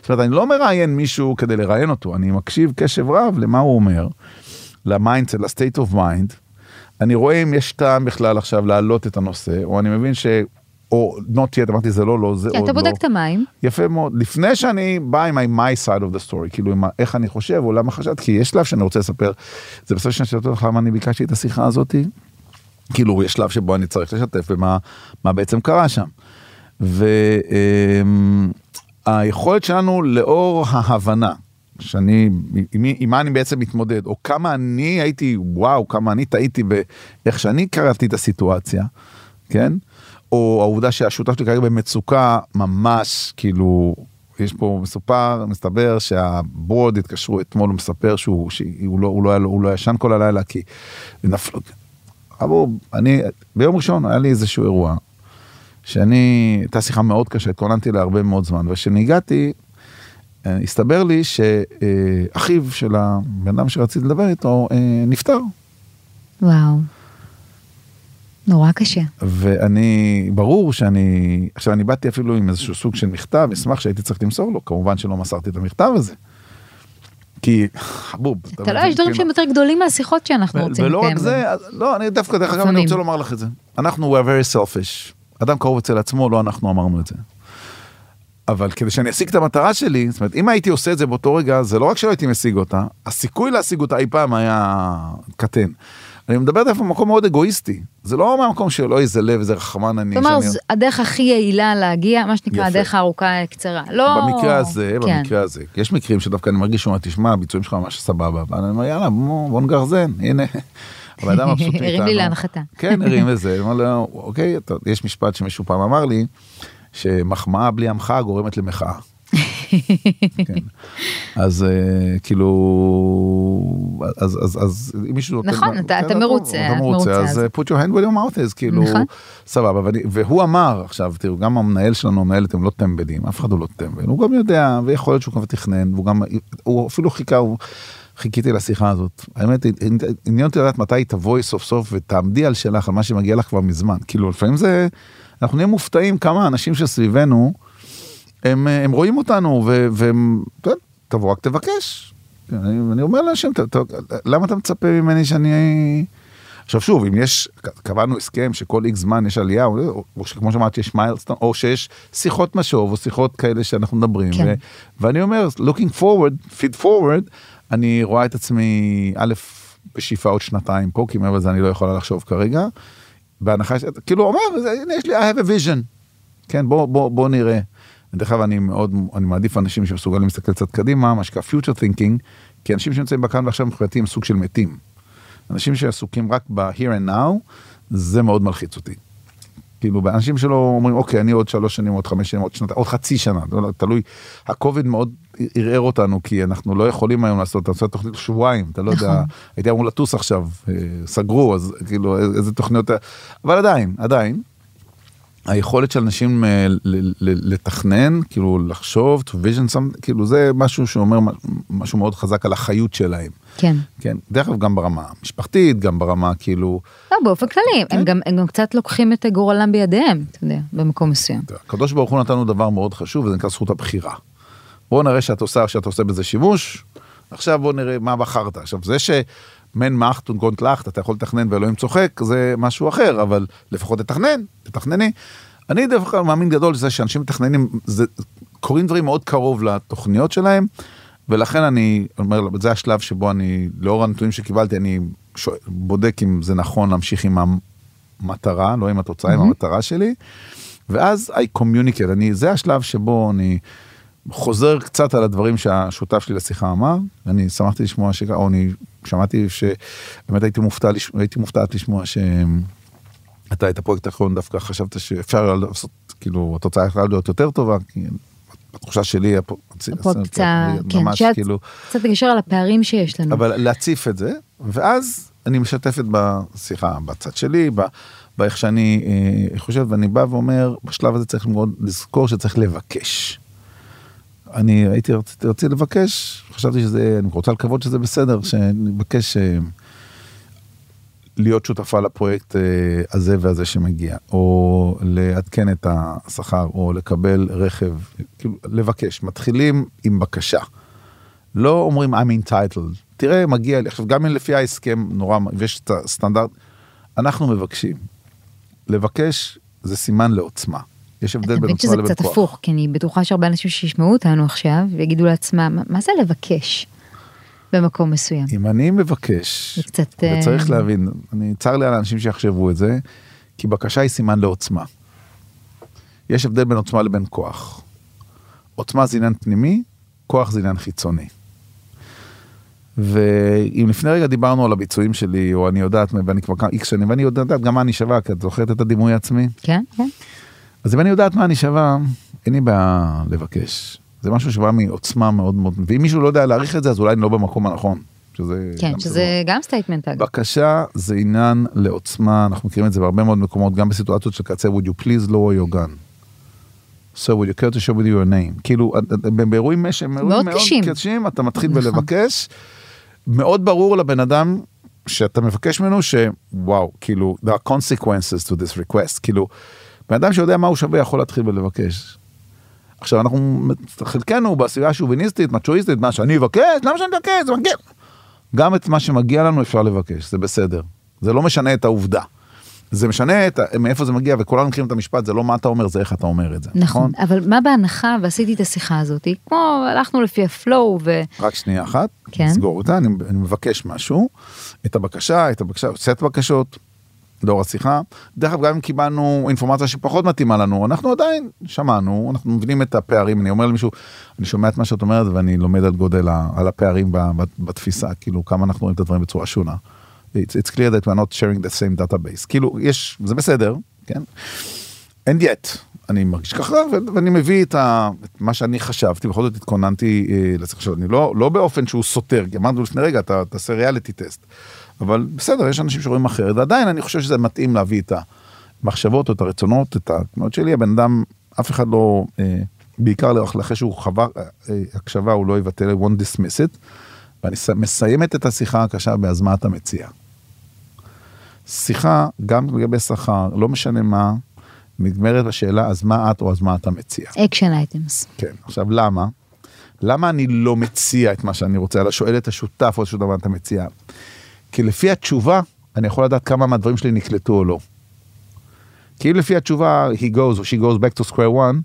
זאת אומרת, אני לא מראיין מישהו כדי לראיין אותו, אני מקשיב קשב רב למה הוא אומר, ל mindset, ל state of mind. אני רואה אם יש טעם בכלל עכשיו להעלות את הנושא, או אני מבין או not yet, אמרתי זה לא, לא, זה עוד אתה לא. בודק את המים. יפה מאוד. לפני שאני בא עם my side of the story, כאילו עם איך אני חושב או למה חשבתי, כי יש שלב שאני רוצה לספר, זה בסדר שאני אשתף אותך למה אני ביקשתי את השיחה הזאתי. כאילו יש שלב שבו אני צריך לשתף ומה מה בעצם קרה שם. והיכולת שלנו לאור ההבנה שאני עם, עם מה אני בעצם מתמודד או כמה אני הייתי וואו כמה אני טעיתי באיך שאני קראתי את הסיטואציה כן או העובדה שהשותף שלי כרגע במצוקה ממש כאילו יש פה מסופר מסתבר שהבורד התקשרו אתמול הוא מספר שהוא שהוא לא הוא לא הוא לא ישן כל הלילה כי נפלו. אבל אני ביום ראשון היה לי איזשהו אירוע שאני הייתה שיחה מאוד קשה התכוננתי להרבה מאוד זמן וכשאני הגעתי אה, הסתבר לי שאחיו של הבן אדם שרציתי לדבר איתו אה, נפטר וואו. נורא קשה. ואני ברור שאני עכשיו אני באתי אפילו עם איזשהו סוג של מכתב מסמך שהייתי צריך למסור לו כמובן שלא מסרתי את המכתב הזה. כי חבוב. אתה לא, יש דברים שהם יותר גדולים מהשיחות שאנחנו רוצים ולא לקיים. רק זה, לא, אני דווקא, דרך אגב, אני. רוצה לומר לך את זה. אנחנו we are very selfish. אדם קרוב אצל עצמו, לא אנחנו אמרנו את זה. אבל כדי שאני אשיג את המטרה שלי, זאת אומרת, אם הייתי עושה את זה באותו רגע, זה לא רק שלא הייתי משיג אותה, הסיכוי להשיג אותה אי פעם היה קטן. אני מדבר דווקא במקום מאוד אגואיסטי. זה לא מהמקום של אוי איזה לב, איזה רחמן אני. זאת אומרת, שאני- הדרך הכי יעילה להגיע, מה שנקרא, יפה. הדרך הארוכה קצרה. לא... במקרה הזה, כן. במקרה הזה, יש מקרים שדווקא אני מרגיש שהוא אומר, תשמע, הביצועים שלך ממש סבבה, ואני אומר, יאללה, בוא בוא נגרזן, הנה. אבל אדם מבסוט מאיתנו. הרים לי להנחתה. כן, הרים וזה, אני אומר לו, אוקיי, יש משפט שמישהו פעם אמר לי, שמחמאה בלי המחאה גורמת למחאה. כן. אז אה, כאילו, אז, אז, אז אם מישהו. נכון, אתה- אתה מרוצה, אתה את מרוצה, אז אה, put your hand where your mouth is, כאילו, נכון. סבבה, ואני, והוא אמר, עכשיו, תראו, גם המנהל שלנו, המנהלת, הם לא טמבלים, אף אחד הוא לא טמבל, הוא גם יודע, ויכול להיות שהוא כבר תכנן, והוא גם, הוא אפילו חיכה, הוא... חיכיתי לשיחה הזאת. האמת, עניין אותי לדעת מתי תבואי סוף סוף ותעמדי על שלך, על מה שמגיע לך כבר מזמן. כאילו, לפעמים זה, אנחנו נהיה מופתעים כמה אנשים שסביבנו, הם, הם רואים אותנו, והם, תבוא רק תבקש. אני, אני אומר לאנשים, "ת- ת- למה אתה מצפה ממני שאני... עכשיו שוב, אם יש, קבענו הסכם שכל איקס זמן יש עלייה, או, או שכמו שאמרתי יש מיילסטון, או שיש שיחות משוב, או שיחות כאלה שאנחנו מדברים, כן. ו, ואני אומר, looking forward, feed forward, אני רואה את עצמי, א', בשאיפה עוד שנתיים פה, כי מעבר לזה אני לא יכולה לחשוב כרגע, בהנחה, ש- כאילו אומר, הנה יש לי, I have a vision, כן, בוא, בוא, בוא נראה. דרך אגב, אני מאוד, אני מעדיף אנשים שמסוגלים להסתכל קצת קדימה, מה שנקרא future thinking, כי אנשים שנמצאים בכאן ועכשיו מבחינתי הם סוג של מתים. אנשים שעסוקים רק ב-here and now, זה מאוד מלחיץ אותי. כאילו, באנשים שלא אומרים, אוקיי, אני עוד שלוש שנים, עוד חמש שנים, עוד שנתיים, עוד חצי שנה, לא, לא, תלוי. הקוביד מאוד ערער אותנו, כי אנחנו לא יכולים היום לעשות, אתה עושה תוכנית לשבועיים, אתה לא יודע, נכון. הייתי אמור לטוס עכשיו, אה, סגרו, אז כאילו, איזה תוכניות, אבל עדיין, עדיין, היכולת של אנשים אה, לתכנן, כאילו לחשוב, to vision some, כאילו זה משהו שאומר משהו מאוד חזק על החיות שלהם. כן. כן, דרך אגב גם ברמה המשפחתית, גם ברמה כאילו, לא, באופן כללי, כן. הם גם- הם גם קצת לוקחים את גורלם בידיהם, אתה יודע, במקום מסוים. הקדוש ברוך הוא נתן לנו דבר מאוד חשוב וזה נקרא זכות הבחירה. בוא נראה שאת עושה, שאת עושה בזה שימוש, עכשיו בוא נראה מה בחרת. עכשיו זה שמן מאכט וגונט לאכט, אתה יכול לתכנן ואלוהים צוחק, זה משהו אחר, אבל לפחות תתכנן, תתכנני. אני אגב מאמין גדול לזה שאנשים מתכננים, זה, קורים דברים מאוד קרוב לתוכניות שלהם, ולכן אני אומר, זה השלב שבו אני, לאור הנתונים שקיבלתי, אני שואל, בודק אם זה נכון להמשיך עם המטרה, לא עם התוצאה, עם המטרה שלי. ואז I communicate, אני, זה השלב שבו אני חוזר קצת על הדברים שהשותף שלי לשיחה אמר, אני שמחתי לשמוע ש... או אני שמעתי שבאמת הייתי מופתע, הייתי מופתעת לשמוע שאתה את הפרויקט האחרון דווקא חשבת שאפשר לעשות, כאילו התוצאה יכולה להיות יותר טובה, כי בתחושה שלי הפ- הפרויקט קצת, כן, ממש שאת כאילו, קצת לגשר על הפערים שיש לנו. אבל להציף את זה, ואז אני משתפת בשיחה בצד שלי, ב- באיך שאני אה, חושב, ואני בא ואומר, בשלב הזה צריך מאוד לזכור שצריך לבקש. אני הייתי רציתי, רציתי לבקש, חשבתי שזה, אני רוצה לקוות שזה בסדר, שאני מבקש אה, להיות שותפה לפרויקט אה, הזה והזה שמגיע, או לעדכן את השכר, או לקבל רכב, כאילו לבקש, מתחילים עם בקשה. לא אומרים I'm entitled, תראה מגיע לי, עכשיו גם אם לפי ההסכם נורא, ויש את הסטנדרט, אנחנו מבקשים. לבקש זה סימן לעוצמה. יש הבדל בין עוצמה שזה לבין קצת כוח. הפוך, כי אני בטוחה שהרבה אנשים שישמעו אותנו עכשיו ויגידו לעצמם, "מה- זה לבקש במקום מסוים? אם אני מבקש, קצת, אה, וצריך להבין, אני צר לי על האנשים שיחשבו את זה, כי בקשה היא סימן לעוצמה. יש הבדל בין עוצמה לבין כוח. עוצמה זה עניין פנימי, כוח זה עניין חיצוני. ואם לפני רגע דיברנו על הביצועים שלי, או אני יודעת, ואני כבר כמה איקס שנים, ואני יודעת גם מה אני שווה, כי את זוכרת את הדימוי העצמי? כן, כן. אז אם אני יודעת מה אני שווה, אין לי בעיה לבקש. זה משהו שבא מעוצמה מאוד מאוד, ואם מישהו לא יודע להעריך את זה, אז אולי אני לא במקום הנכון. שזה כן, גם שזה גם statement אגב. בקשה זה עניין לעוצמה, אנחנו מכירים את זה בהרבה מאוד מקומות, גם בסיטואציות של קצה, would you please lower your gun. So would you care to show me your name. כאילו, באירועים שהם אירועים מאוד מאוד קשים. קשים, אתה מתחיל נכון. בלבקש. מאוד ברור לבן אדם שאתה מבקש ממנו שוואו, כאילו, there are consequences to this request. כאילו, בן אדם שיודע מה הוא שווה יכול להתחיל בלבקש. עכשיו אנחנו, חלקנו בסביבה השוביניסטית, מצ'ואיסטית, מה שאני אבקש, למה שאני אבקש, זה מגיע. גם את מה שמגיע לנו אפשר לבקש, זה בסדר. זה לא משנה את העובדה. זה משנה את, מאיפה זה מגיע, וכולנו מכירים את המשפט, זה לא מה אתה אומר, זה איך אתה אומר את זה. נכון, אבל מה בהנחה ועשיתי את השיחה הזאת, כמו הלכנו לפי הפלואו ו... רק שנייה אחת, כן. נסגור אותה, אני, אני מבקש משהו, את הבקשה, את הבקשה, סט בקשות, לאור השיחה. דרך אגב, גם אם קיבלנו אינפורמציה שפחות מתאימה לנו, אנחנו עדיין שמענו, אנחנו מבינים את הפערים. אני אומר למישהו, אני שומע את מה שאת אומרת ואני לומד על גודל, על הפערים בתפיסה, כאילו כמה אנחנו רואים את הדברים בצורה שונה. It's, it's clear that we're not sharing the same database. כאילו, יש, זה בסדר, כן? And yet, אני מרגיש ככה, ואני מביא את, ה, את מה שאני חשבתי, בכל זאת התכוננתי אה, שלו, אני לא, לא באופן שהוא סותר, כי אמרנו לפני רגע, אתה תעשה ריאליטי טסט. אבל בסדר, יש אנשים שרואים אחרת, ועדיין אני חושב שזה מתאים להביא את המחשבות או את הרצונות, את התמונות שלי, הבן אדם, אף אחד לא, אה, בעיקר אחרי שהוא חווה אה, הקשבה, הוא לא יבטל, won't dismiss it, ואני מסיימת את השיחה הקשה ב"אז מה אתה מציע". שיחה, גם לגבי שכר, לא משנה מה, נגמרת בשאלה, אז מה את או אז מה אתה מציע? action items. כן. עכשיו, למה? למה אני לא מציע את מה שאני רוצה, אלא שואל את השותף או את השותף מה אתה מציע? כי לפי התשובה, אני יכול לדעת כמה מהדברים שלי נקלטו או לא. כי אם לפי התשובה, he goes או she goes back to square one,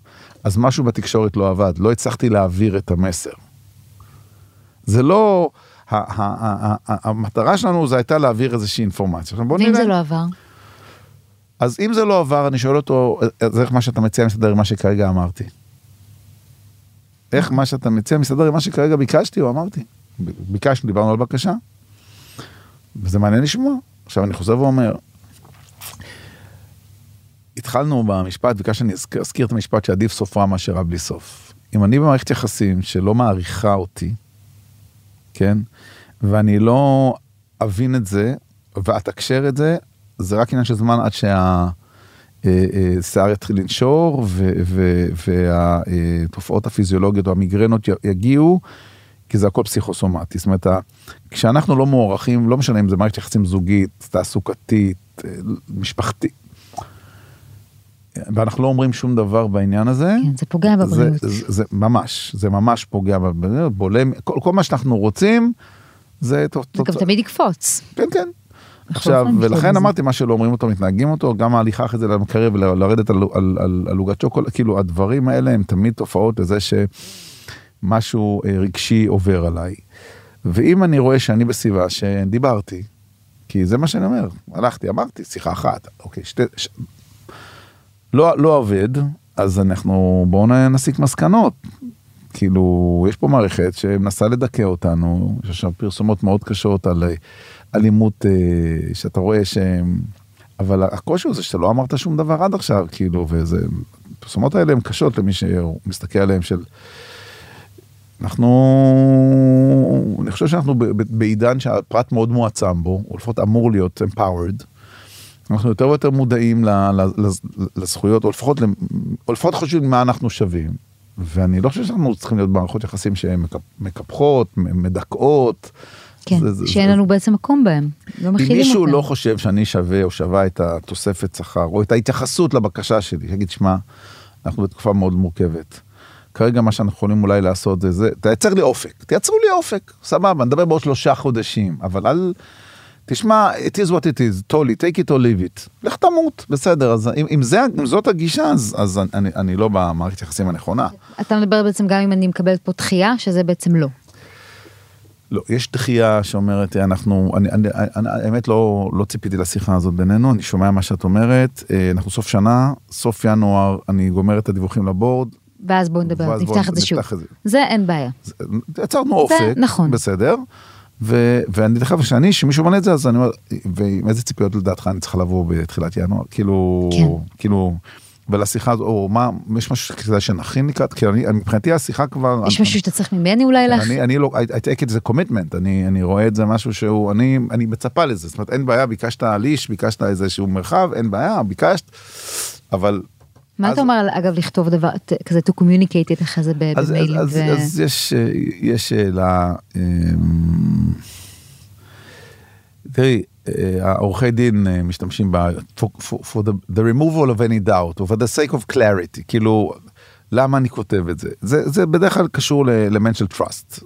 אז משהו בתקשורת לא עבד, לא הצלחתי להעביר את המסר. זה לא, המטרה שלנו זה הייתה להעביר איזושהי אינפורמציה. עכשיו בוא ואם נראה. זה לא עבר? אז אם זה לא עבר, אני שואל אותו, אז איך מה שאתה מציע מסתדר עם מה שכרגע אמרתי? איך מה שאתה מציע מסתדר עם מה שכרגע ביקשתי או אמרתי? ביקשנו, דיברנו על בקשה. וזה מעניין לשמוע. עכשיו אני חוזר ואומר, התחלנו במשפט, ביקשתי שאני אזכיר- אזכיר את המשפט שעדיף סוף רע מאשר רע בלי סוף. אם אני במערכת יחסים שלא מעריכה אותי, כן, ואני לא אבין את זה ואתקשר את זה, זה רק עניין של זמן עד שהשיער יתחיל לנשור והתופעות הפיזיולוגיות או המיגרנות יגיעו, כי זה הכל פסיכוסומטי. זאת אומרת, כשאנחנו לא מוערכים, לא משנה אם זה מערכת יחסים זוגית, תעסוקתית, אה, משפחתית, ואנחנו לא אומרים שום דבר בעניין הזה, כן, זה פוגע זה, בבריאות. זה, זה ממש, זה ממש פוגע בבריאות, בולם, כל, כל מה שאנחנו רוצים, זה... תוצ- זה גם תוצ- תמיד יקפוץ. כן, כן. עכשיו, ולכן. אמרתי, מה שלא אומרים אותו, מתנהגים אותו, גם ההליכה אחרי זה למקרב, לרדת על, עוגת שוקולד, כאילו הדברים האלה הם תמיד תופעות לזה שמשהו אה, רגשי עובר עליי. ואם אני רואה שאני בסביבה שדיברתי, כי זה מה שאני אומר, הלכתי, אמרתי, שיחה אחת, אוקיי, שתי, ש... לא, לא עובד, אז אנחנו, בואו נסיק מסקנות. כאילו, יש פה מערכת שמנסה לדכא אותנו, יש עכשיו פרסומות מאוד קשות על אה, אלימות אה, שאתה רואה שהם... אבל הקושי הוא זה שאתה לא אמרת שום דבר עד עכשיו, כאילו, וזה... הפרסומות האלה הן קשות למי שמסתכל עליהן של... אנחנו... אני חושב שאנחנו בעידן שהפרט מאוד מועצם בו, או לפחות אמור להיות empowered. אנחנו יותר ויותר מודעים לזכויות, או לפחות, או לפחות חושבים מה אנחנו שווים. ואני לא חושב שאנחנו צריכים להיות במערכות יחסים שהן מקפ- מקפחות, מדכאות. כן, זה- זה- שאין זה- לנו בעצם מקום בהם. לא אם מכילים מישהו אותם. לא חושב שאני שווה או שווה את התוספת שכר, או את ההתייחסות לבקשה שלי, שיגיד, שמע, אנחנו בתקופה מאוד מורכבת. כרגע מה שאנחנו יכולים אולי לעשות זה, זה תייצר לי אופק, תייצרו לי אופק, סבבה, נדבר בעוד שלושה חודשים, אבל אל תשמע, it is what it is, טולי, take it or leave it. לך תמות, בסדר, אז אם, אם, זה, אם זאת הגישה, אז, אז אני, אני לא במערכת יחסים הנכונה. אתה מדבר בעצם גם אם אני מקבלת פה דחייה, שזה בעצם לא. לא, יש דחייה שאומרת, אנחנו, אני, אני, אני, האמת לא, לא ציפיתי לשיחה הזאת בינינו, אני שומע מה שאת אומרת, אה, אנחנו סוף שנה, סוף ינואר, אני גומר את הדיווחים לבורד. ואז בואו נדבר, ואז נפתח את זה שוב. זה. זה אין בעיה. יצרנו אופק, נכון. בסדר. ו, ואני דרך אגב, שאני, שמישהו בונה את זה, אז אני אומר, ועם איזה ציפיות לדעתך אני צריך לבוא בתחילת ינואר? כאילו, כן. כאילו, ולשיחה הזו, או מה, יש משהו כדאי שנכין לקראת, כי אני, אני- מבחינתי השיחה כבר... יש אני, משהו שאתה צריך ממני אולי לך? אני, אני לא, I, I take it as a commitment, אני, אני רואה את זה משהו שהוא, אני, אני מצפה לזה, זאת אומרת, אין בעיה, ביקשת ליש, ביקשת איזשהו מרחב, אין בעיה, ביקשת, אבל... מה אז- אתה אומר אגב, לכתוב דבר כזה to communicate אחרי זה אז, במיילים? אז, ו- אז יש, אה, יש שאלה, אמ, תראי, אה, העורכי דין אה, משתמשים ב... for, for, for the, the removal of any doubt, or for the sake of clarity, כאילו, למה אני כותב את זה? זה, זה בדרך כלל קשור לאלמנט של trust.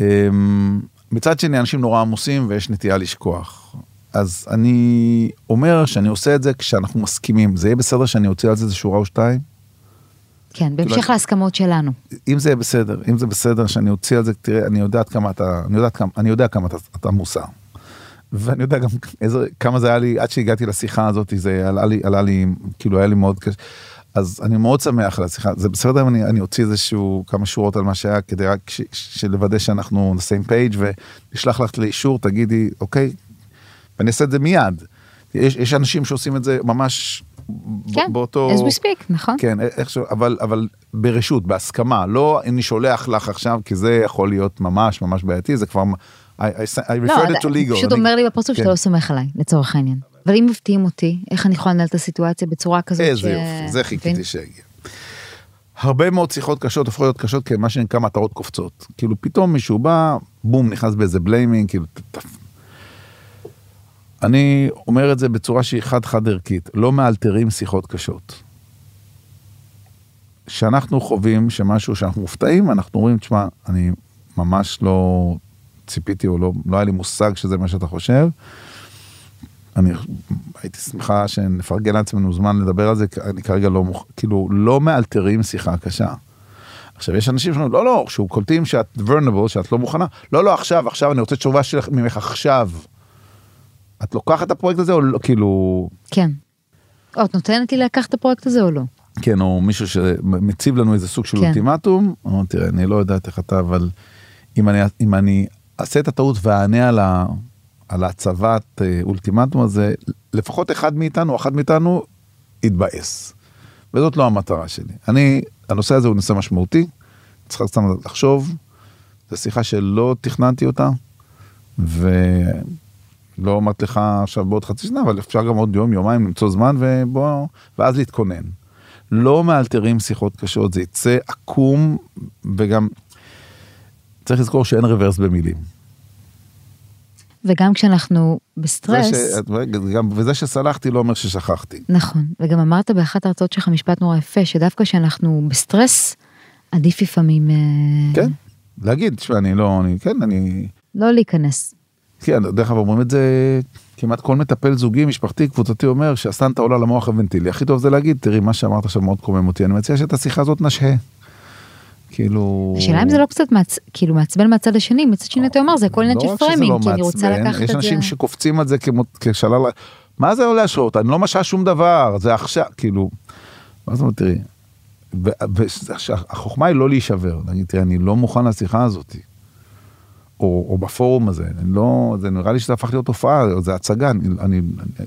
אמ, מצד שני, אנשים נורא עמוסים ויש נטייה לשכוח. אז אני אומר שאני עושה את זה כשאנחנו מסכימים. זה יהיה בסדר שאני אוציא על זה איזה שורה או שתיים? כן, בהמשך כאילו- להסכמות שלנו. אם זה בסדר, אם זה בסדר שאני אוציא על זה, תראה, אני יודע עד כמה אתה, אני יודע כמה, אני יודע כמה אתה, אתה מוסר. ואני יודע גם איזה, כמה זה היה לי, עד שהגעתי לשיחה הזאת, זה עלה לי, עלה לי, כאילו היה לי מאוד קשה. אז אני מאוד שמח על השיחה, זה בסדר אם אני, אני אוציא איזשהו כמה שורות על מה שהיה, כדי רק ש, לוודא שאנחנו the same page, ונשלח לך לאישור, תגידי, אוקיי, ואני אעשה את זה מיד. יש, יש אנשים שעושים את זה ממש כן, באותו... as we speak, נכון? כן, איכשהו, אבל, אבל ברשות, בהסכמה, לא אני שולח לך עכשיו, כי זה יכול להיות ממש ממש בעייתי, זה כבר, I, I, I לא, refer it to legal. פשוט אני- אומר לי בפרצוף כן. שאתה לא סומך עליי, לצורך העניין. אבל אם מפתיעים אותי, איך אני יכולה לנהל את הסיטואציה בצורה כזאת איזה יופי, זה חיכיתי שיגיע. הרבה מאוד שיחות קשות הופכות להיות קשות כמה שנקרא מטרות קופצות. כאילו פתאום מישהו בא, בום, נכנס באיזה בליימינג, כאילו... אני אומר את זה בצורה שהיא חד-חד ערכית, לא מאלתרים שיחות קשות. כשאנחנו חווים שמשהו שאנחנו מופתעים, אנחנו אומרים, תשמע, אני ממש לא ציפיתי או לא, לא היה לי מושג שזה מה שאתה חושב. אני הייתי שמחה שנפרגן לעצמנו זמן לדבר על זה, כי אני כרגע לא, מוכ... כאילו, לא מאלתרים שיחה קשה. עכשיו, יש אנשים שאומרים, לא, לא, שהוא קולטים שאת vulnerable, שאת לא מוכנה, לא, לא, עכשיו, עכשיו, אני רוצה תשובה שלך ממך עכשיו. את לוקחת את הפרויקט הזה או לא, כאילו, כן. או, את נותנת לי לקחת את הפרויקט הזה או לא? כן, או מישהו שמציב לנו איזה סוג של כן. אולטימטום, אמרתי, תראה, אני לא יודעת איך אתה, אבל אם אני, אם אני אעשה את הטעות ואענה על, ה, על הצבת אה, אולטימטום הזה, לפחות אחד מאיתנו, אחד מאיתנו, יתבאס. וזאת לא המטרה שלי. אני, הנושא הזה הוא נושא משמעותי, צריך סתם לחשוב, זו שיחה שלא תכננתי אותה, ולא אמרתי לך עכשיו בעוד חצי שנה, אבל אפשר גם עוד יום, יומיים למצוא זמן, ובוא, ואז להתכונן. לא מאלתרים שיחות קשות, זה יצא עקום, וגם צריך לזכור שאין רוורס במילים. וגם כשאנחנו בסטרס, זה ש... גם, וזה שסלחתי לא אומר ששכחתי. נכון, וגם אמרת באחת ההרצאות שלך משפט נורא יפה, שדווקא כשאנחנו בסטרס, עדיף לפעמים אה, כן, להגיד, תשמע, אני לא, אני, כן, אני, לא להיכנס. כן, דרך אגב אומרים את זה כמעט כל מטפל זוגי, משפחתי, קבוצתי אומר שהסטנטה עולה למוח הוונטילי. הכי טוב זה להגיד, תראי, מה שאמרת עכשיו מאוד קומם אותי, אני מציע שאת השיחה הזאת נשהה. כאילו... השאלה אם זה לא קצת מעצ... כאילו מעצבן מהצד השני, מצד שני אתה אומר זה הכל עניין לא של שזה פריימינג, לא כי אני רוצה לקחת את יש זה. אנשים שקופצים על זה כמו, כשלל, מה זה לא להשעות? אני לא משעה שום דבר, זה עכשיו, כאילו, מה זאת אומרת, תראי, והחוכמה היא לא להישבר, להגיד, תראי, אני לא מוכן לשיחה הזאת, או, או בפורום הזה, אני לא, זה נראה לי שזה הפך להיות תופעה, זה הצגה, אני, אני, אני,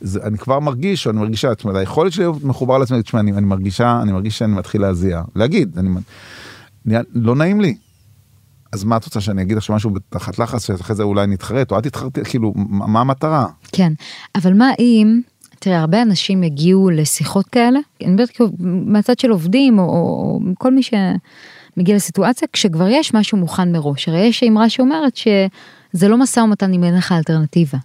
זה, אני כבר מרגיש, אני מרגישה, זאת אומרת, היכולת שלי להיות מחובר לעצמי, תשמע, אני, אני מרגישה, אני מרגיש שאני מתחיל להזיע, להגיד, אני, אני, לא נעים לי, אז מה את רוצה שאני אגיד עכשיו משהו תחת לחץ שאחרי זה אולי נתחרט או את תתחרטי כאילו מה מה המטרה? כן, אבל מה אם, תראה, הרבה אנשים יגיעו לשיחות כאלה, אני מדברת כאילו מהצד של עובדים, או, או, או כל מי שמגיע לסיטואציה, כשכבר יש משהו מוכן מראש. הרי יש אמרה שאומרת שזה לא משא ומתן אם אין לך אלטרנטיבה.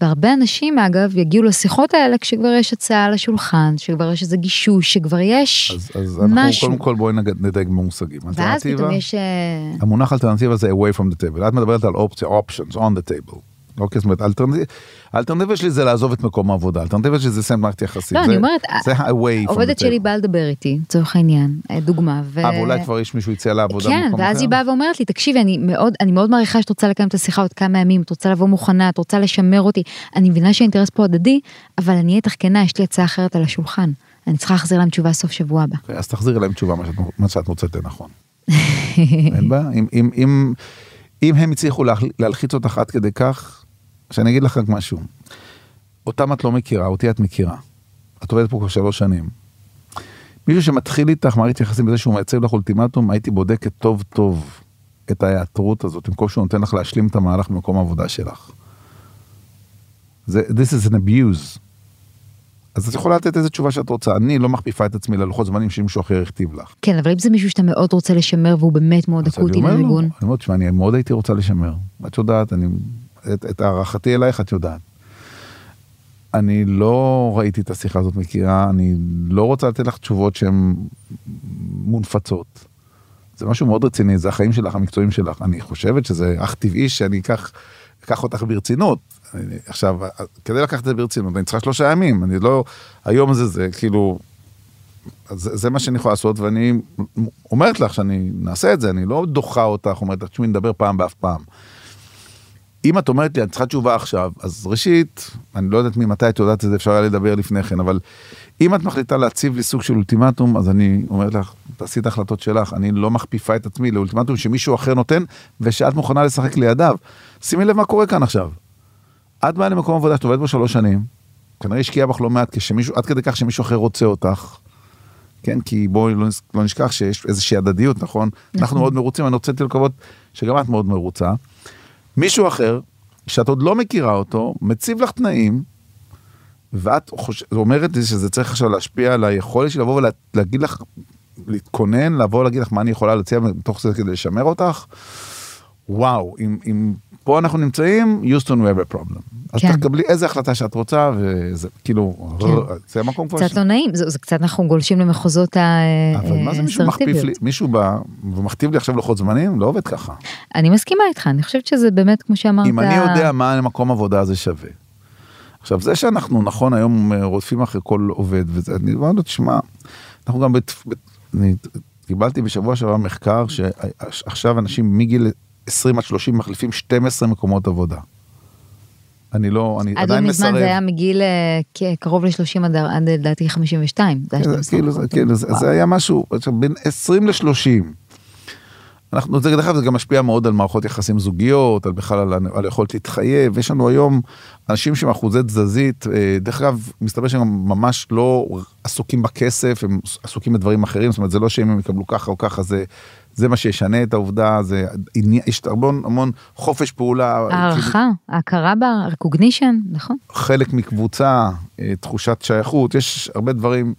והרבה אנשים אגב יגיעו לשיחות האלה כשכבר יש הצעה על השולחן, שכבר יש איזה גישוש, שכבר יש אז, אז אנחנו משהו. קודם כל בואי נדייק במושגים. ואז פתאום יש... אה, המונח אלטרנטיבה זה away from the table את מדברת על אופציה options on the table. אוקיי, זאת אומרת, האלטרנטיב- האלטרנטיבה שלי זה לעזוב את מקום העבודה, האלטרנטיבה שלי זה לסיים מערכת יחסים. לא, אני אומרת, עובדת שלי. באה לדבר איתי, לצורך העניין, אה, דוגמה. אה, ואולי כבר יש מישהו יציע לעבודה כן, במקום ואז אחר? היא באה ואומרת לי, תקשיבי, אני מאוד, מעריכה שאת רוצה לקיים את השיחה עוד כמה ימים, את רוצה לבוא מוכנה, את רוצה לשמר אותי. אני מבינה שהאינטרס פה הדדי, אבל אני אהיה איתך כנה, יש לי הצעה אחרת על השולחן. אני צריכה להחזיר להם תשובה סוף שבוע הבא. אוקיי, אז תחזירי להם תשובה מה שאת, מוצאת לנכון. אין בעיה, אם, הם הצליחו להלחיץ אותך עד כדי כך, שאני אגיד לך רק משהו. אותם את לא מכירה, אותי את מכירה. את עובדת פה כבר שלוש שנים. מישהו שמתחיל איתך מערכת יחסים בזה שהוא מייצר לך אולטימטום, הייתי בודקת טוב טוב את ההיעתרות הזאת, במקום שהוא נותן לך להשלים את המהלך במקום העבודה שלך. זה, this is an abuse. אז את יכולה לתת איזה תשובה שאת רוצה, אני לא מכפיפה את עצמי ללוחות זמנים שמישהו אחר הכתיב לך. כן, אבל אם זה מישהו שאתה מאוד רוצה לשמר והוא באמת מאוד אקוטי לארגון. אני אומר, תשמע, אני מאוד הייתי רוצה לשמר. את יודעת, אני, את, את הערכתי אלייך את יודעת. אני לא ראיתי את השיחה הזאת מכירה, אני לא רוצה לתת לך תשובות שהן מונפצות. זה משהו מאוד רציני, זה החיים שלך, המקצועים שלך. אני חושבת שזה אך טבעי שאני אקח, אקח אותך ברצינות. אני, עכשיו, כדי לקחת את זה ברצינות, אני צריכה שלושה ימים, אני לא, היום הזה זה כאילו, זה, זה מה שאני יכול לעשות, ואני אומרת לך שאני נעשה את זה, אני לא דוחה אותך, אומרת לך, תשמעי, נדבר פעם באף פעם. אם את אומרת לי, אני צריכה תשובה עכשיו, אז ראשית, אני לא יודעת ממתי את יודעת את זה, אפשר היה לדבר לפני כן, אבל אם את מחליטה להציב לי סוג של אולטימטום, אז אני אומרת לך, תעשי את ההחלטות שלך, אני לא מכפיפה את עצמי לאולטימטום שמישהו אחר נותן, ושאת מוכנה לשחק לידיו. שימי לב מה קורה כאן עכשיו. את באה למקום עבודה שאת עובדת בו שלוש שנים, כנראה השקיעה בך לא מעט, כשמישהו, עד כדי כך שמישהו אחר רוצה אותך. כן, כי בואי לא, לא נשכח שיש איזושהי הדדיות, נכון? אנחנו מאוד מרוצים, אני רוצה לקוות שגם את מאוד מרוצה. מישהו אחר, שאת עוד לא מכירה אותו, מציב לך תנאים, ואת חוש... אומרת לי שזה צריך עכשיו להשפיע על היכולת שלי לבוא ולהגיד לך, להתכונן, לבוא להגיד לך מה אני יכולה להציע מתוך זה כדי לשמר אותך. וואו, אם, אם פה אנחנו נמצאים, יוסטון we have a problem. אז כן. תקבלי איזה החלטה שאת רוצה, וזה כאילו, כן. זה המקום כבר... קצת לא נעים, זה זה קצת אנחנו גולשים למחוזות אבל מה זה מישהו מכפיף לי, האסרטיביות. מישהו בא ומכתיב לי עכשיו לוחות זמנים? לא עובד ככה. אני מסכימה איתך, אני חושבת שזה באמת, כמו שאמרת, אם אני יודע מה מקום עבודה הזה שווה. עכשיו זה שאנחנו נכון היום אה, רודפים אחרי כל עובד וזה, אני אומר לו תשמע, אנחנו גם, בת, בת, אני קיבלתי בשבוע שעבר מחקר שעכשיו אנשים מגיל 20 עד 30 מחליפים 12 מקומות עבודה. אני לא, אני עד לא עדיין מזמן מסרב. זה היה מגיל אה, קרוב ל-30 עד לדעתי 52. זה היה כן, 12 כאילו, זה, פחות. כאילו, זה, וואו. זה היה משהו, בין 20 ל-30. אנחנו, זה דרך אגב, זה גם משפיע מאוד על מערכות יחסים זוגיות, על בכלל על, על היכולת להתחייב. יש לנו היום אנשים שהם אחוזי תזזית, אה, דרך אגב, מסתבר שהם ממש לא עסוקים בכסף, הם עסוקים בדברים אחרים, זאת אומרת, זה לא שאם הם יקבלו ככה או ככה, זה, זה מה שישנה את העובדה, זה, יש המון, המון חופש פעולה. כאילו, הערכה, ההכרה בה, recognition, נכון? חלק מקבוצה, אה, תחושת שייכות, יש הרבה דברים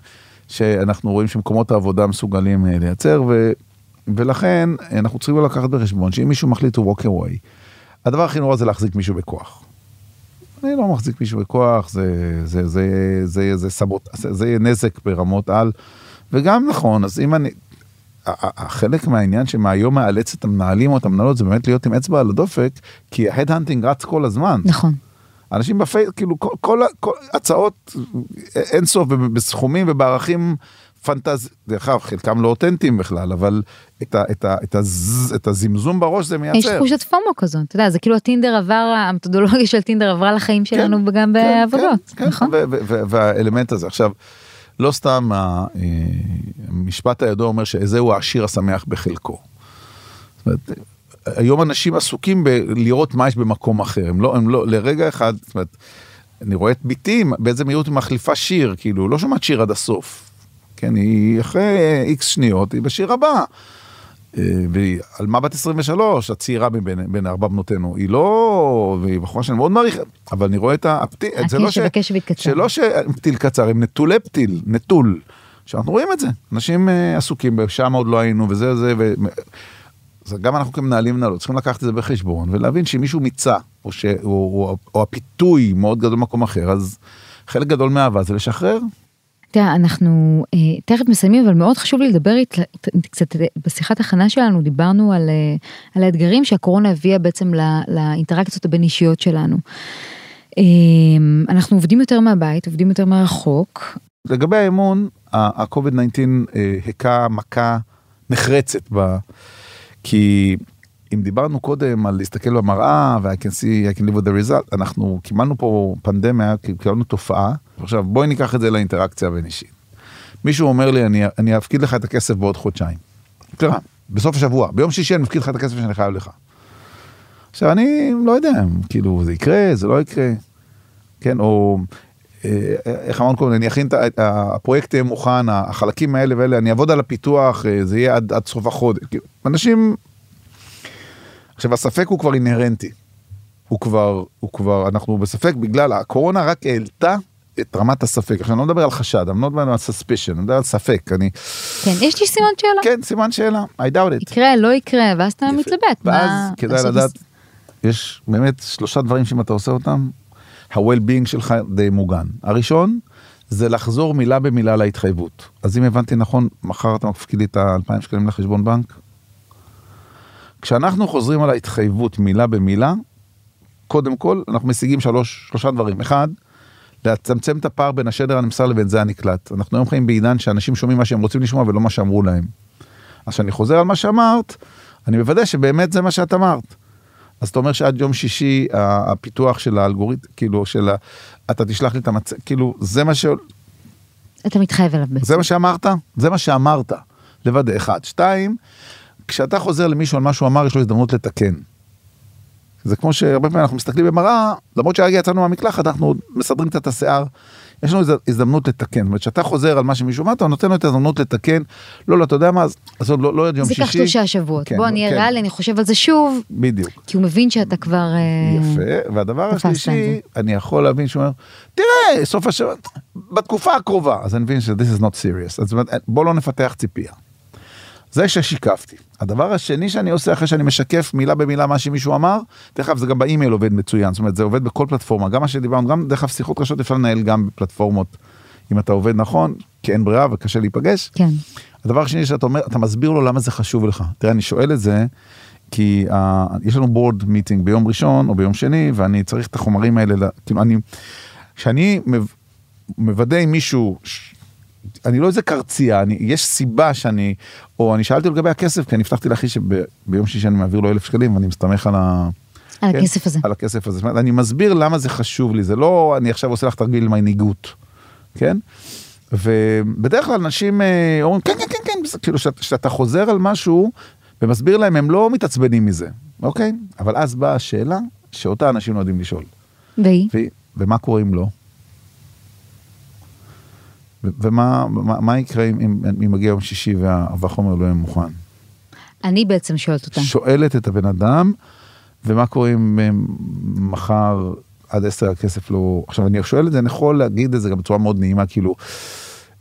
שאנחנו רואים שמקומות העבודה מסוגלים אה, לייצר, ו, ולכן אנחנו צריכים לקחת בחשבון שאם מישהו מחליט to walk away, הדבר הכי נורא זה להחזיק מישהו בכוח. אני לא מחזיק מישהו בכוח, זה, זה, זה, זה, זה, סבוט, זה, זה נזק ברמות על, וגם נכון, אז אם אני, החלק מהעניין שמהיום מאלץ את המנהלים או את המנהלות זה באמת להיות עם אצבע על הדופק, כי ה head hunting רץ כל הזמן. נכון. אנשים בפייס, כאילו כל, כל, כל הצעות אין סוף בסכומים ובערכים פנטז, דרך אגב חלקם לא אותנטיים בכלל, אבל את, ה, את, ה, את, הז, את הזמזום בראש זה מייצר. יש תחושת פומו כזאת, אתה יודע, זה כאילו הטינדר עבר, המתודולוגיה של טינדר עברה לחיים שלנו כן, גם כן, בעבודות, כן, נכון? ו- ו- ו- והאלמנט הזה עכשיו לא סתם אה, המשפט הידוע אומר שזהו העשיר השמח בחלקו. זאת אומרת, היום אנשים עסוקים בלראות מה יש במקום אחר הם לא הם לא לרגע אחד זאת אומרת, אני רואה את ביתי באיזה מהירות היא מחליפה שיר כאילו לא שומעת שיר עד הסוף. כן היא אחרי איקס שניות היא בשיר הבא. אה, והיא אלמה בת 23, הצעירה מבין בין ארבע בנותינו, היא לא, והיא בחורה שאני מאוד מעריך, אבל אני רואה את הפתיל, זה לא ש... שלא שפתיל קצר, הם נטולי פתיל, נטול. שאנחנו רואים את זה, אנשים אה, עסוקים, שם עוד לא היינו וזה זה, ו... אז גם אנחנו כמנהלים מנהלות צריכים לקחת את זה בחשבון ולהבין שאם מישהו מיצה או, ש... או, או, או הפיתוי מאוד גדול במקום אחר אז חלק גדול מהאהבה זה לשחרר. תראה, אנחנו אה, תכף מסיימים, אבל מאוד חשוב לי לדבר אית, קצת בשיחת הכנה שלנו, דיברנו על, אה, על האתגרים שהקורונה הביאה בעצם לא, לאינטראקציות הבין אישיות שלנו. אה, אנחנו עובדים יותר מהבית, עובדים יותר מרחוק. לגבי האמון, ה-COVID-19 אה, הכה מכה נחרצת ב... כי אם דיברנו קודם על להסתכל במראה ו-I can see, I can live with the result, אנחנו קיבלנו פה פנדמיה, קיבלנו תופעה. עכשיו בואי ניקח את זה לאינטראקציה הבין אישית. מישהו אומר לי, אני, אני אפקיד לך את הכסף בעוד חודשיים. תראה, בסוף השבוע, ביום שישי אני מפקיד לך את הכסף שאני חייב לך. עכשיו אני לא יודע, כאילו זה יקרה, זה לא יקרה, כן, או אה, איך אמרנו קודם, אני אכין את הפרויקט יהיה מוכן, החלקים האלה ואלה, אני אעבוד על הפיתוח, אה, זה יהיה עד, עד סוף החודש. כאילו, אנשים עכשיו הספק הוא כבר אינהרנטי. הוא כבר, הוא כבר, אנחנו בספק בגלל הקורונה רק העלתה את רמת הספק. עכשיו אני לא מדבר על חשד, אני לא מדבר על suspicion, אני מדבר על ספק. אני... כן, יש לי סימן שאלה. כן, סימן שאלה, I doubt it. יקרה, לא יקרה, ואז אתה. מתלבט. ואז מה כדאי לדעת, יש באמת שלושה דברים שאם אתה עושה אותם, ה-well-being שלך די מוגן. הראשון, זה לחזור מילה במילה להתחייבות. אז אם הבנתי נכון, מחר אתה מפקיד לי את ה-2,000 שקלים לחשבון בנק? כשאנחנו חוזרים על ההתחייבות מילה במילה, קודם כל אנחנו משיגים שלוש, שלושה דברים. אחד, לצמצם את הפער בין השדר הנמסר לבין זה הנקלט. אנחנו היום חיים בעידן שאנשים שומעים מה שהם רוצים לשמוע ולא מה שאמרו להם. אז כשאני חוזר על מה שאמרת, אני מוודא שבאמת זה מה שאת אמרת. אז אתה אומר שעד יום שישי הפיתוח של האלגוריתם, כאילו של ה... אתה תשלח לי את המצ... כאילו זה מה ש... אתה מתחייב אליו בעצם. זה מה שאמרת? זה מה שאמרת. לוודא, אחד. שתיים, כשאתה חוזר למישהו על מה שהוא אמר, יש לו הזדמנות לתקן. זה כמו שהרבה פעמים אנחנו מסתכלים במראה, למרות שהרגע יצאנו מהמקלחת, אנחנו מסדרים קצת את השיער, יש לנו הז- הזדמנות לתקן. זאת אומרת, כשאתה חוזר על מה שמישהו אמר, אתה נותן לו את ההזדמנות לתקן. לא, לא, אתה יודע מה, אז עוד לא, לא עד יום זה שישי. ייקח שלושה שבועות. כן, בוא, אני אהיה כן. ריאלי, אני חושב על זה שוב, בדיוק. כי הוא מבין שאתה כבר... אה, יפה, והדבר השלישי, זה. אני יכול להבין שהוא אומר, תראה, סוף השבוע, בתקופה הקרובה, אז אני מבין ש-this is not serious, אז בוא לא נפתח ציפייה. זה ששיקפתי. הדבר השני שאני עושה אחרי שאני משקף מילה במילה מה שמישהו אמר, דרך אגב זה גם באימייל עובד מצוין, זאת אומרת זה עובד בכל פלטפורמה, גם מה שדיברנו, גם דרך אגב שיחות קשות אפשר לנהל גם בפלטפורמות, אם אתה עובד נכון, כי אין ברירה וקשה להיפגש. כן. הדבר השני שאתה אומר, אתה מסביר לו למה זה חשוב לך. תראה, אני שואל את זה, כי אה, יש לנו board meeting ביום ראשון או ביום שני, ואני צריך את החומרים האלה, כאילו אני, כשאני מוודא עם מישהו, ש, אני לא איזה קרצייה, אני, יש סיבה שאני, או אני שאלתי לגבי הכסף, כי אני הבטחתי לאחי שביום שישי אני מעביר לו אלף שקלים, ואני מסתמך על ה... על כן, הכסף הזה. על הכסף הזה. אומרת, אני מסביר למה זה חשוב לי, זה לא אני עכשיו עושה לך תרגיל מנהיגות, כן? ובדרך כלל אנשים אה, אומרים כן כן כן כן, בסדר." כאילו שאת- כשאתה חוזר על משהו ומסביר להם הם לא מתעצבנים מזה, אוקיי? אבל אז באה השאלה שאותה אנשים לא יודעים לשאול, והיא? ומה קורה אם לא? ומה מה, מה יקרה אם, אם, אם מגיע יום שישי וה, והחומר לא יהיה מוכן? אני בעצם שואלת אותה. שואלת את הבן אדם, ומה קורה אם מחר עד עשר הכסף לא... עכשיו אני שואל את זה, אני יכול להגיד את זה גם בצורה מאוד נעימה, כאילו,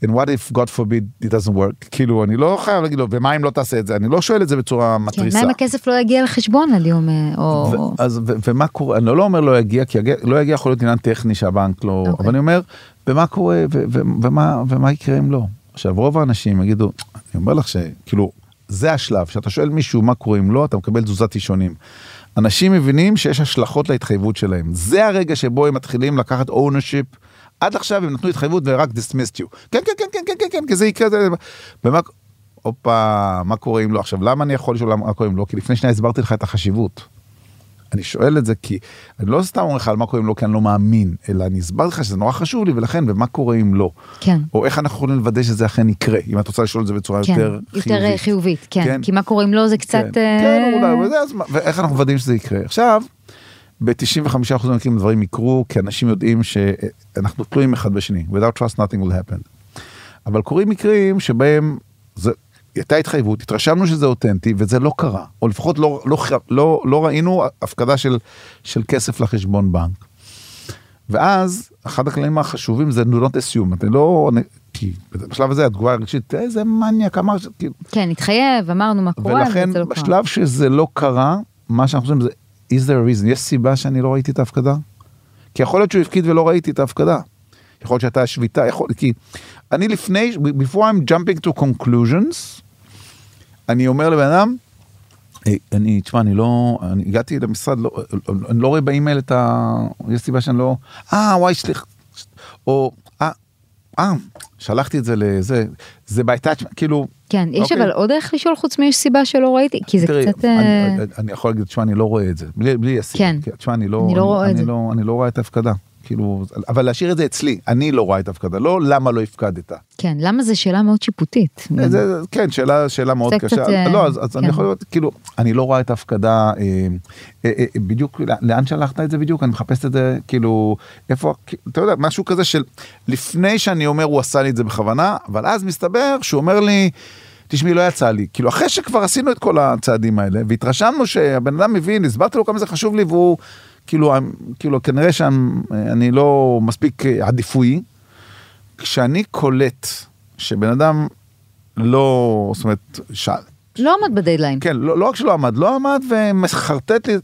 and what if God forbid it doesn't work, כאילו אני לא חייב להגיד לו, ומה אם לא תעשה את זה, אני לא שואל את זה בצורה כן, מתריסה. מה אם הכסף לא יגיע לחשבון עד יום... אה, או... אז ומה קורה, אני לא אומר לא יגיע, כי לא יגיע יכול להיות עניין טכני שהבנק לא, אוקיי. אבל אני אומר, ומה קורה, ומה יקרה אם לא? עכשיו רוב האנשים יגידו, אני אומר לך שכאילו, זה השלב, שאתה שואל מישהו מה קורה אם לא, אתה מקבל תזוזת אישונים. אנשים מבינים שיש השלכות להתחייבות שלהם, זה הרגע שבו הם מתחילים לקחת ownership. עד עכשיו הם נתנו התחייבות ורק dismissed you. כן, כן, כן, כן, כן, כן, כן, כי זה יקרה, זה... ומה... הופה, מה קורה אם לא? עכשיו, למה אני יכול לשאול מה קורה אם לא? כי לפני שניה הסברתי לך את החשיבות. אני שואל את זה כי אני לא סתם אומר לך על מה קורה אם לא כי אני לא מאמין, אלא אני הסברתי לך שזה נורא חשוב לי ולכן ומה קורה אם לא. כן. או איך אנחנו יכולים לוודא שזה אכן יקרה, אם את רוצה לשאול את זה בצורה כן, יותר יותר אה, חיובית. חיובית, כן. כן. כי מה קורה אם לא זה קצת... כן, אה, כן, אולי, וזה, אז ואיך אנחנו מוודאים שזה יקרה. עכשיו, ב-95% מהמקרים דברים יקרו, כי אנשים יודעים שאנחנו תלויים אחד בשני, without trust nothing will happen. אבל קורים מקרים שבהם זה, הייתה התחייבות, התרשמנו שזה אותנטי וזה לא קרה, או לפחות לא, לא, לא, לא ראינו הפקדה של, של כסף לחשבון בנק. ואז אחד הכללים החשובים זה do not assume, אתה לא, כי בשלב הזה התגובה הרגשית, איזה מניאק אמר, ש- כאילו, כן, התחייב, אמרנו מה קורה, ולכן לא קרה. בשלב שזה לא קרה, מה שאנחנו חושבים זה, is there a reason? יש סיבה שאני לא ראיתי את ההפקדה? כי יכול להיות שהוא הפקיד ולא ראיתי את ההפקדה. יכול להיות שהייתה שביתה, יכול, כי אני לפני, before I'm jumping to conclusions, אני אומר לבן אדם, "היי, אני, תשמע, אני לא, אני הגעתי למשרד, לא, אני לא רואה באימייל את ה... יש סיבה שאני לא... אה, וואי, סליחה. או, אה, אה, שלחתי את זה לזה, זה ב-attachment, כאילו... כן, יש אוקיי. אבל עוד איך לשאול חוץ מ סיבה שלא ראיתי, כי זה קצת... אה, אני, יכול להגיד, תשמע, אני לא רואה את זה, בלי, בלי יסים. כן. תשמע, אני לא, אני לא רואה את זה. לא, אני לא רואה את ההפקדה. כאילו, אבל להשאיר את זה אצלי, אני לא רואה את ההפקדה, לא למה לא הפקדת. כן, למה זו שאלה מאוד שיפוטית. זה, זה, כן, שאלה, שאלה מאוד קשה. קצת, אה, לא, אז, אז אני כן. יכול להיות, כאילו, אני לא רואה את ההפקדה, אה, אה, אה, בדיוק, לאן שלחת את זה בדיוק? אני מחפש את זה, כאילו, איפה, אתה יודע, משהו כזה של, לפני שאני אומר הוא עשה לי את זה בכוונה, אבל אז מסתבר שהוא אומר לי, תשמעי, לא יצא לי. כאילו, אחרי שכבר עשינו את כל הצעדים האלה, והתרשמנו שהבן אדם מבין, הסברתי לו כמה זה חשוב לי, והוא, כאילו, כאילו, כנראה שאני לא מספיק אה, עדיפוי. כשאני קולט שבן אדם לא, זאת אומרת, שאל, לא עמד בדדליין. כן, לא, לא רק שלא עמד, לא עמד ומחרטט לי,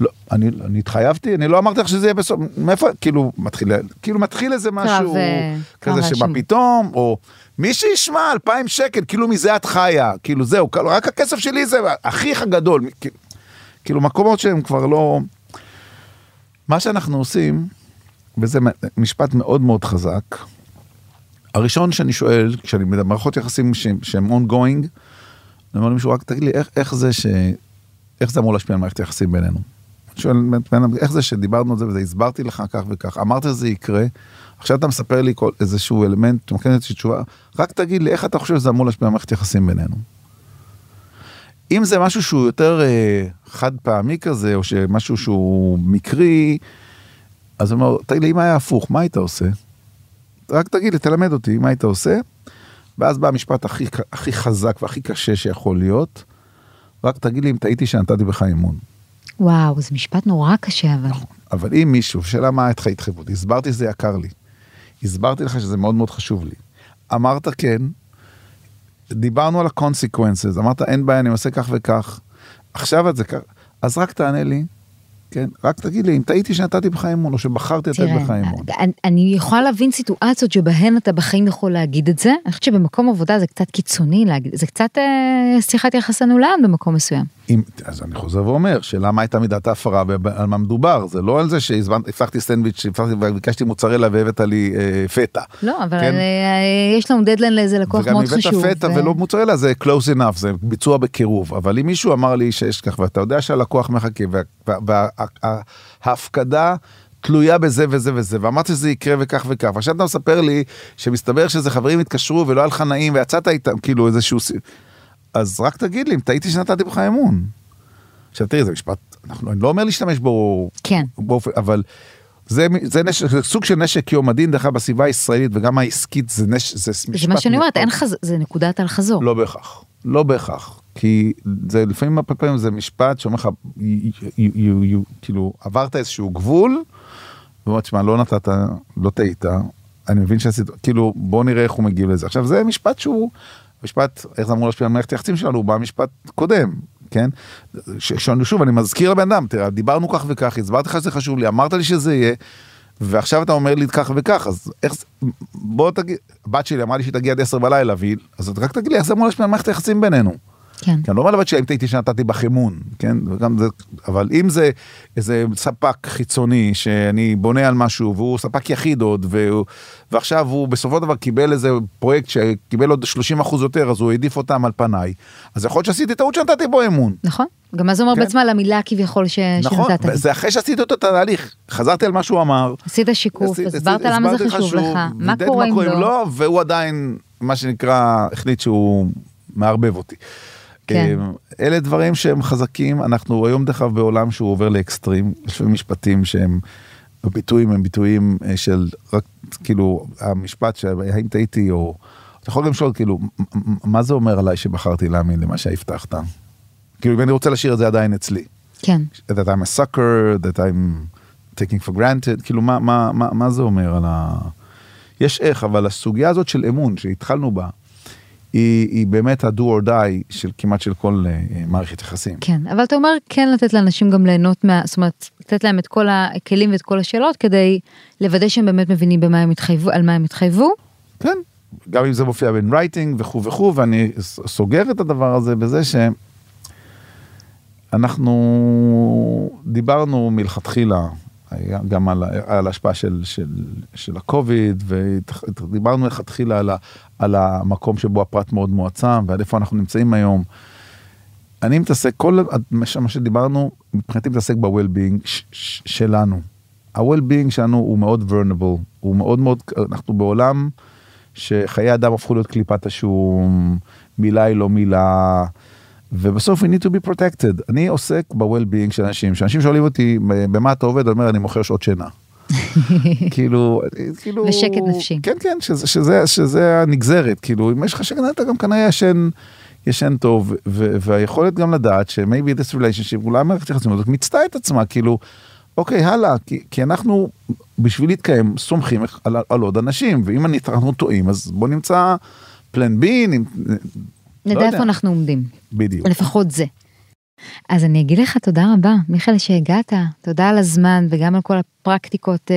לא, אני, אני התחייבתי, אני לא אמרתי לך שזה יהיה בסוף, מאיפה, כאילו, מתחיל, כאילו מתחיל איזה משהו, אה, כזה שמה. פתאום, או מי שישמע אלפיים שקל, כאילו מזה את חיה, כאילו זהו, רק הכסף שלי זה אחיך הגדול, כאילו מקומות שהם כבר לא, מה שאנחנו עושים, וזה משפט מאוד מאוד חזק, הראשון שאני שואל, כשאני מדבר מערכות יחסים שהם ongoing, אני אומר למישהו, רק תגיד לי, איך, איך זה ש... איך זה אמור להשפיע על מערכת היחסים בינינו? אני שואל, איך זה שדיברנו על זה וזה, הסברתי לך כך וכך, אמרת שזה יקרה, עכשיו אתה מספר לי כל, איזשהו אלמנט, אתה מקבל איזושהי תשובה, רק תגיד לי, איך אתה חושב שזה אמור להשפיע על מערכת יחסים בינינו? אם זה משהו שהוא יותר אה, חד פעמי כזה, או שמשהו שהוא מקרי, אז הוא אומר, תגיד לי, אם היה הפוך, מה היית עושה? רק תגיד לי, תלמד אותי, מה היית עושה? ואז בא המשפט הכי, הכי חזק והכי קשה שיכול להיות, רק תגיד לי אם טעיתי שנתתי בך אמון. וואו, זה משפט נורא קשה אבל. אבל אם מישהו, שאלה מה הייתך התחייבות, הסברתי שזה יקר לי, הסברתי לך שזה מאוד מאוד חשוב לי, אמרת כן, דיברנו על ה-consequences, אמרת אין בעיה, אני עושה כך וכך, עכשיו את זה כך, אז רק תענה לי, כן, רק תגיד לי אם טעיתי שנתתי בך אמון, או שבחרתי לתת בך אמון. אני, אני יכולה להבין סיטואציות שבהן אתה בחיים יכול להגיד את זה, אני חושבת שבמקום עבודה זה קצת קיצוני להגיד, זה קצת אה, שיחת יחסנו לאן במקום מסוים. אם, אז אני חוזר ואומר, שאלה מה הייתה מידת ההפרה ועל מה מדובר, זה לא על זה שהפכתי סנדוויץ', הפכתי וביקשתי מוצרלה והבאת לי אה, פטה. לא, אבל כן? אה, יש לנו דדליין לאיזה לקוח מאוד חשוב. וגם הבאת פטה ו- ולא מוצרלה, זה close enough, זה ביצוע בקירוב. אבל אם מישהו אמר לי שיש כך, ואתה יודע שהלקוח מחכה, וההפקדה תלויה בזה וזה וזה, ואמרת שזה יקרה וכך וכך, ועכשיו אתה מספר לי שמסתבר שזה חברים התקשרו ולא היה לך נעים ויצאת איתם, כאילו איזשהו... אז רק תגיד לי אם טעיתי שנתתי בך אמון. עכשיו תראי, זה משפט, אנחנו, אני לא אומר להשתמש בו, כן. באופן, אבל זה, זה, נשק, זה סוג של נשק יום הדין, דרך אגב, בסביבה הישראלית וגם העסקית, זה, נש, זה משפט... זה מה שאני אומרת, אין חז... זה נקודת אל חזור. לא בהכרח, לא בהכרח, כי זה לפעמים הרבה פעמים זה משפט שאומר לך, כאילו עברת איזשהו גבול, ואומר, תשמע, לא נתת, לא טעית, אני מבין שעשית, כאילו, בוא נראה איך הוא מגיב לזה. עכשיו, זה משפט שהוא, משפט, איך זה אמור להשפיע על מערכת היחסים שלנו, הוא בא משפט קודם, כן? ש- שאני שוב, אני מזכיר לבן אדם, תראה, דיברנו כך וכך, הסברתי לך שזה חשוב לי, אמרת לי שזה יהיה, ועכשיו אתה אומר לי כך וכך, אז איך זה, בוא תגיד, הבת שלי אמרה לי שהיא תגיע עד 10 בלילה, והיא, אז רק תגיד לי איך זה אמור להשפיע על מערכת היחסים בינינו. כן. כי אני לא אומר לבת שלי אם טעיתי שנתתי בך אמון, כן? וגם זה, אבל אם זה איזה ספק חיצוני שאני בונה על משהו והוא ספק יחיד עוד והוא, ועכשיו הוא בסופו של דבר קיבל איזה פרויקט שקיבל עוד 30 אחוז יותר אז הוא העדיף אותם על פניי, אז יכול להיות שעשיתי טעות שנתתי בו אמון. נכון? גם מה זה אומר כן. בעצמה למילה כביכול ש... נכון, שנתת לי. זה אחרי שעשיתי אותו את התהליך, חזרתי על מה שהוא אמר. עשית שיקוף, הסברת למה זה חשוב לך, מה קורה אם לא. והוא עדיין, מה שנקרא, החליט שהוא מערבב אותי. כן. אמ, אלה דברים שהם חזקים, אנחנו היום דרך אגב בעולם שהוא עובר לאקסטרים, יש משפטים שהם, הביטויים הם ביטויים אה, של רק כאילו המשפט שהאם טעיתי או, אתה יכול גם לשאול כאילו, מה זה אומר עליי שבחרתי להאמין למה שהבטחת? כאילו אם אני רוצה להשאיר את זה עדיין אצלי. כן. that I'm a sucker, that I'm taking for granted, כאילו מה, מה, מה, מה זה אומר על ה... יש איך, אבל הסוגיה הזאת של אמון שהתחלנו בה, היא, היא באמת ה-do or die של כמעט של כל uh, מערכת יחסים. כן, אבל אתה אומר כן לתת לאנשים גם ליהנות מה... זאת אומרת, לתת להם את כל הכלים ואת כל השאלות כדי לוודא שהם באמת מבינים במה הם התחייבו, על מה הם התחייבו. כן, גם אם זה מופיע בין רייטינג וכו' וכו', ואני סוגר את הדבר הזה בזה שאנחנו דיברנו מלכתחילה גם על, על ההשפעה של, של, של הקוביד, ודיברנו מלכתחילה על, על המקום שבו הפרט מאוד מועצם, ועד איפה אנחנו נמצאים היום. אני מתעסק, כל מה שדיברנו, מבחינתי מתעסק ב-well-being שלנו. ה-well-being שלנו הוא מאוד vulnerable, הוא מאוד מאוד, אנחנו בעולם שחיי אדם הפכו להיות קליפת השום, מילה היא לא מילה, ובסוף we need to be protected. אני עוסק ב-well-being של אנשים, שאנשים שואלים אותי במה אתה עובד, אני אומר אני מוכר שעות שינה. כאילו, כאילו, ושקט נפשי. כן, כן, שזה, שזה, שזה הנגזרת, כאילו, אם יש לך שקט, אתה גם כנראה ישן, ישן טוב, ו, והיכולת גם לדעת ש-maybe this relationship, אולי המערכת יחסים הזאת מיצתה את עצמה, כאילו, אוקיי, הלאה, כי, כי אנחנו, בשביל להתקיים, סומכים על, על עוד אנשים, ואם אנחנו טועים, אז בוא נמצא פלן בי, נדע לא איפה אנחנו עומדים. בדיוק. לפחות זה. אז אני אגיד לך תודה רבה, מיכאל, שהגעת, תודה על הזמן וגם על כל הפרקטיקות אה,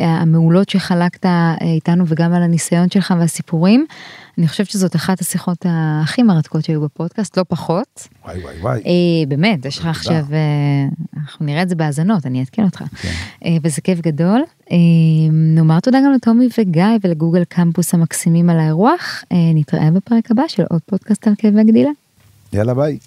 אה, המעולות שחלקת אה, איתנו וגם על הניסיון שלך והסיפורים. אני חושבת שזאת אחת השיחות הכי מרתקות שהיו בפודקאסט, לא פחות. וואי וואי וואי. אה, באמת, יש לך עכשיו, אה, אנחנו נראה את זה בהאזנות, אני אעדכן אותך. כן. אה, וזה כיף גדול. אה, נאמר תודה גם לטומי וגיא ולגוגל קמפוס המקסימים על האירוח. אה, נתראה בפרק הבא של עוד פודקאסט על כאבי גדילה. יאללה ביי.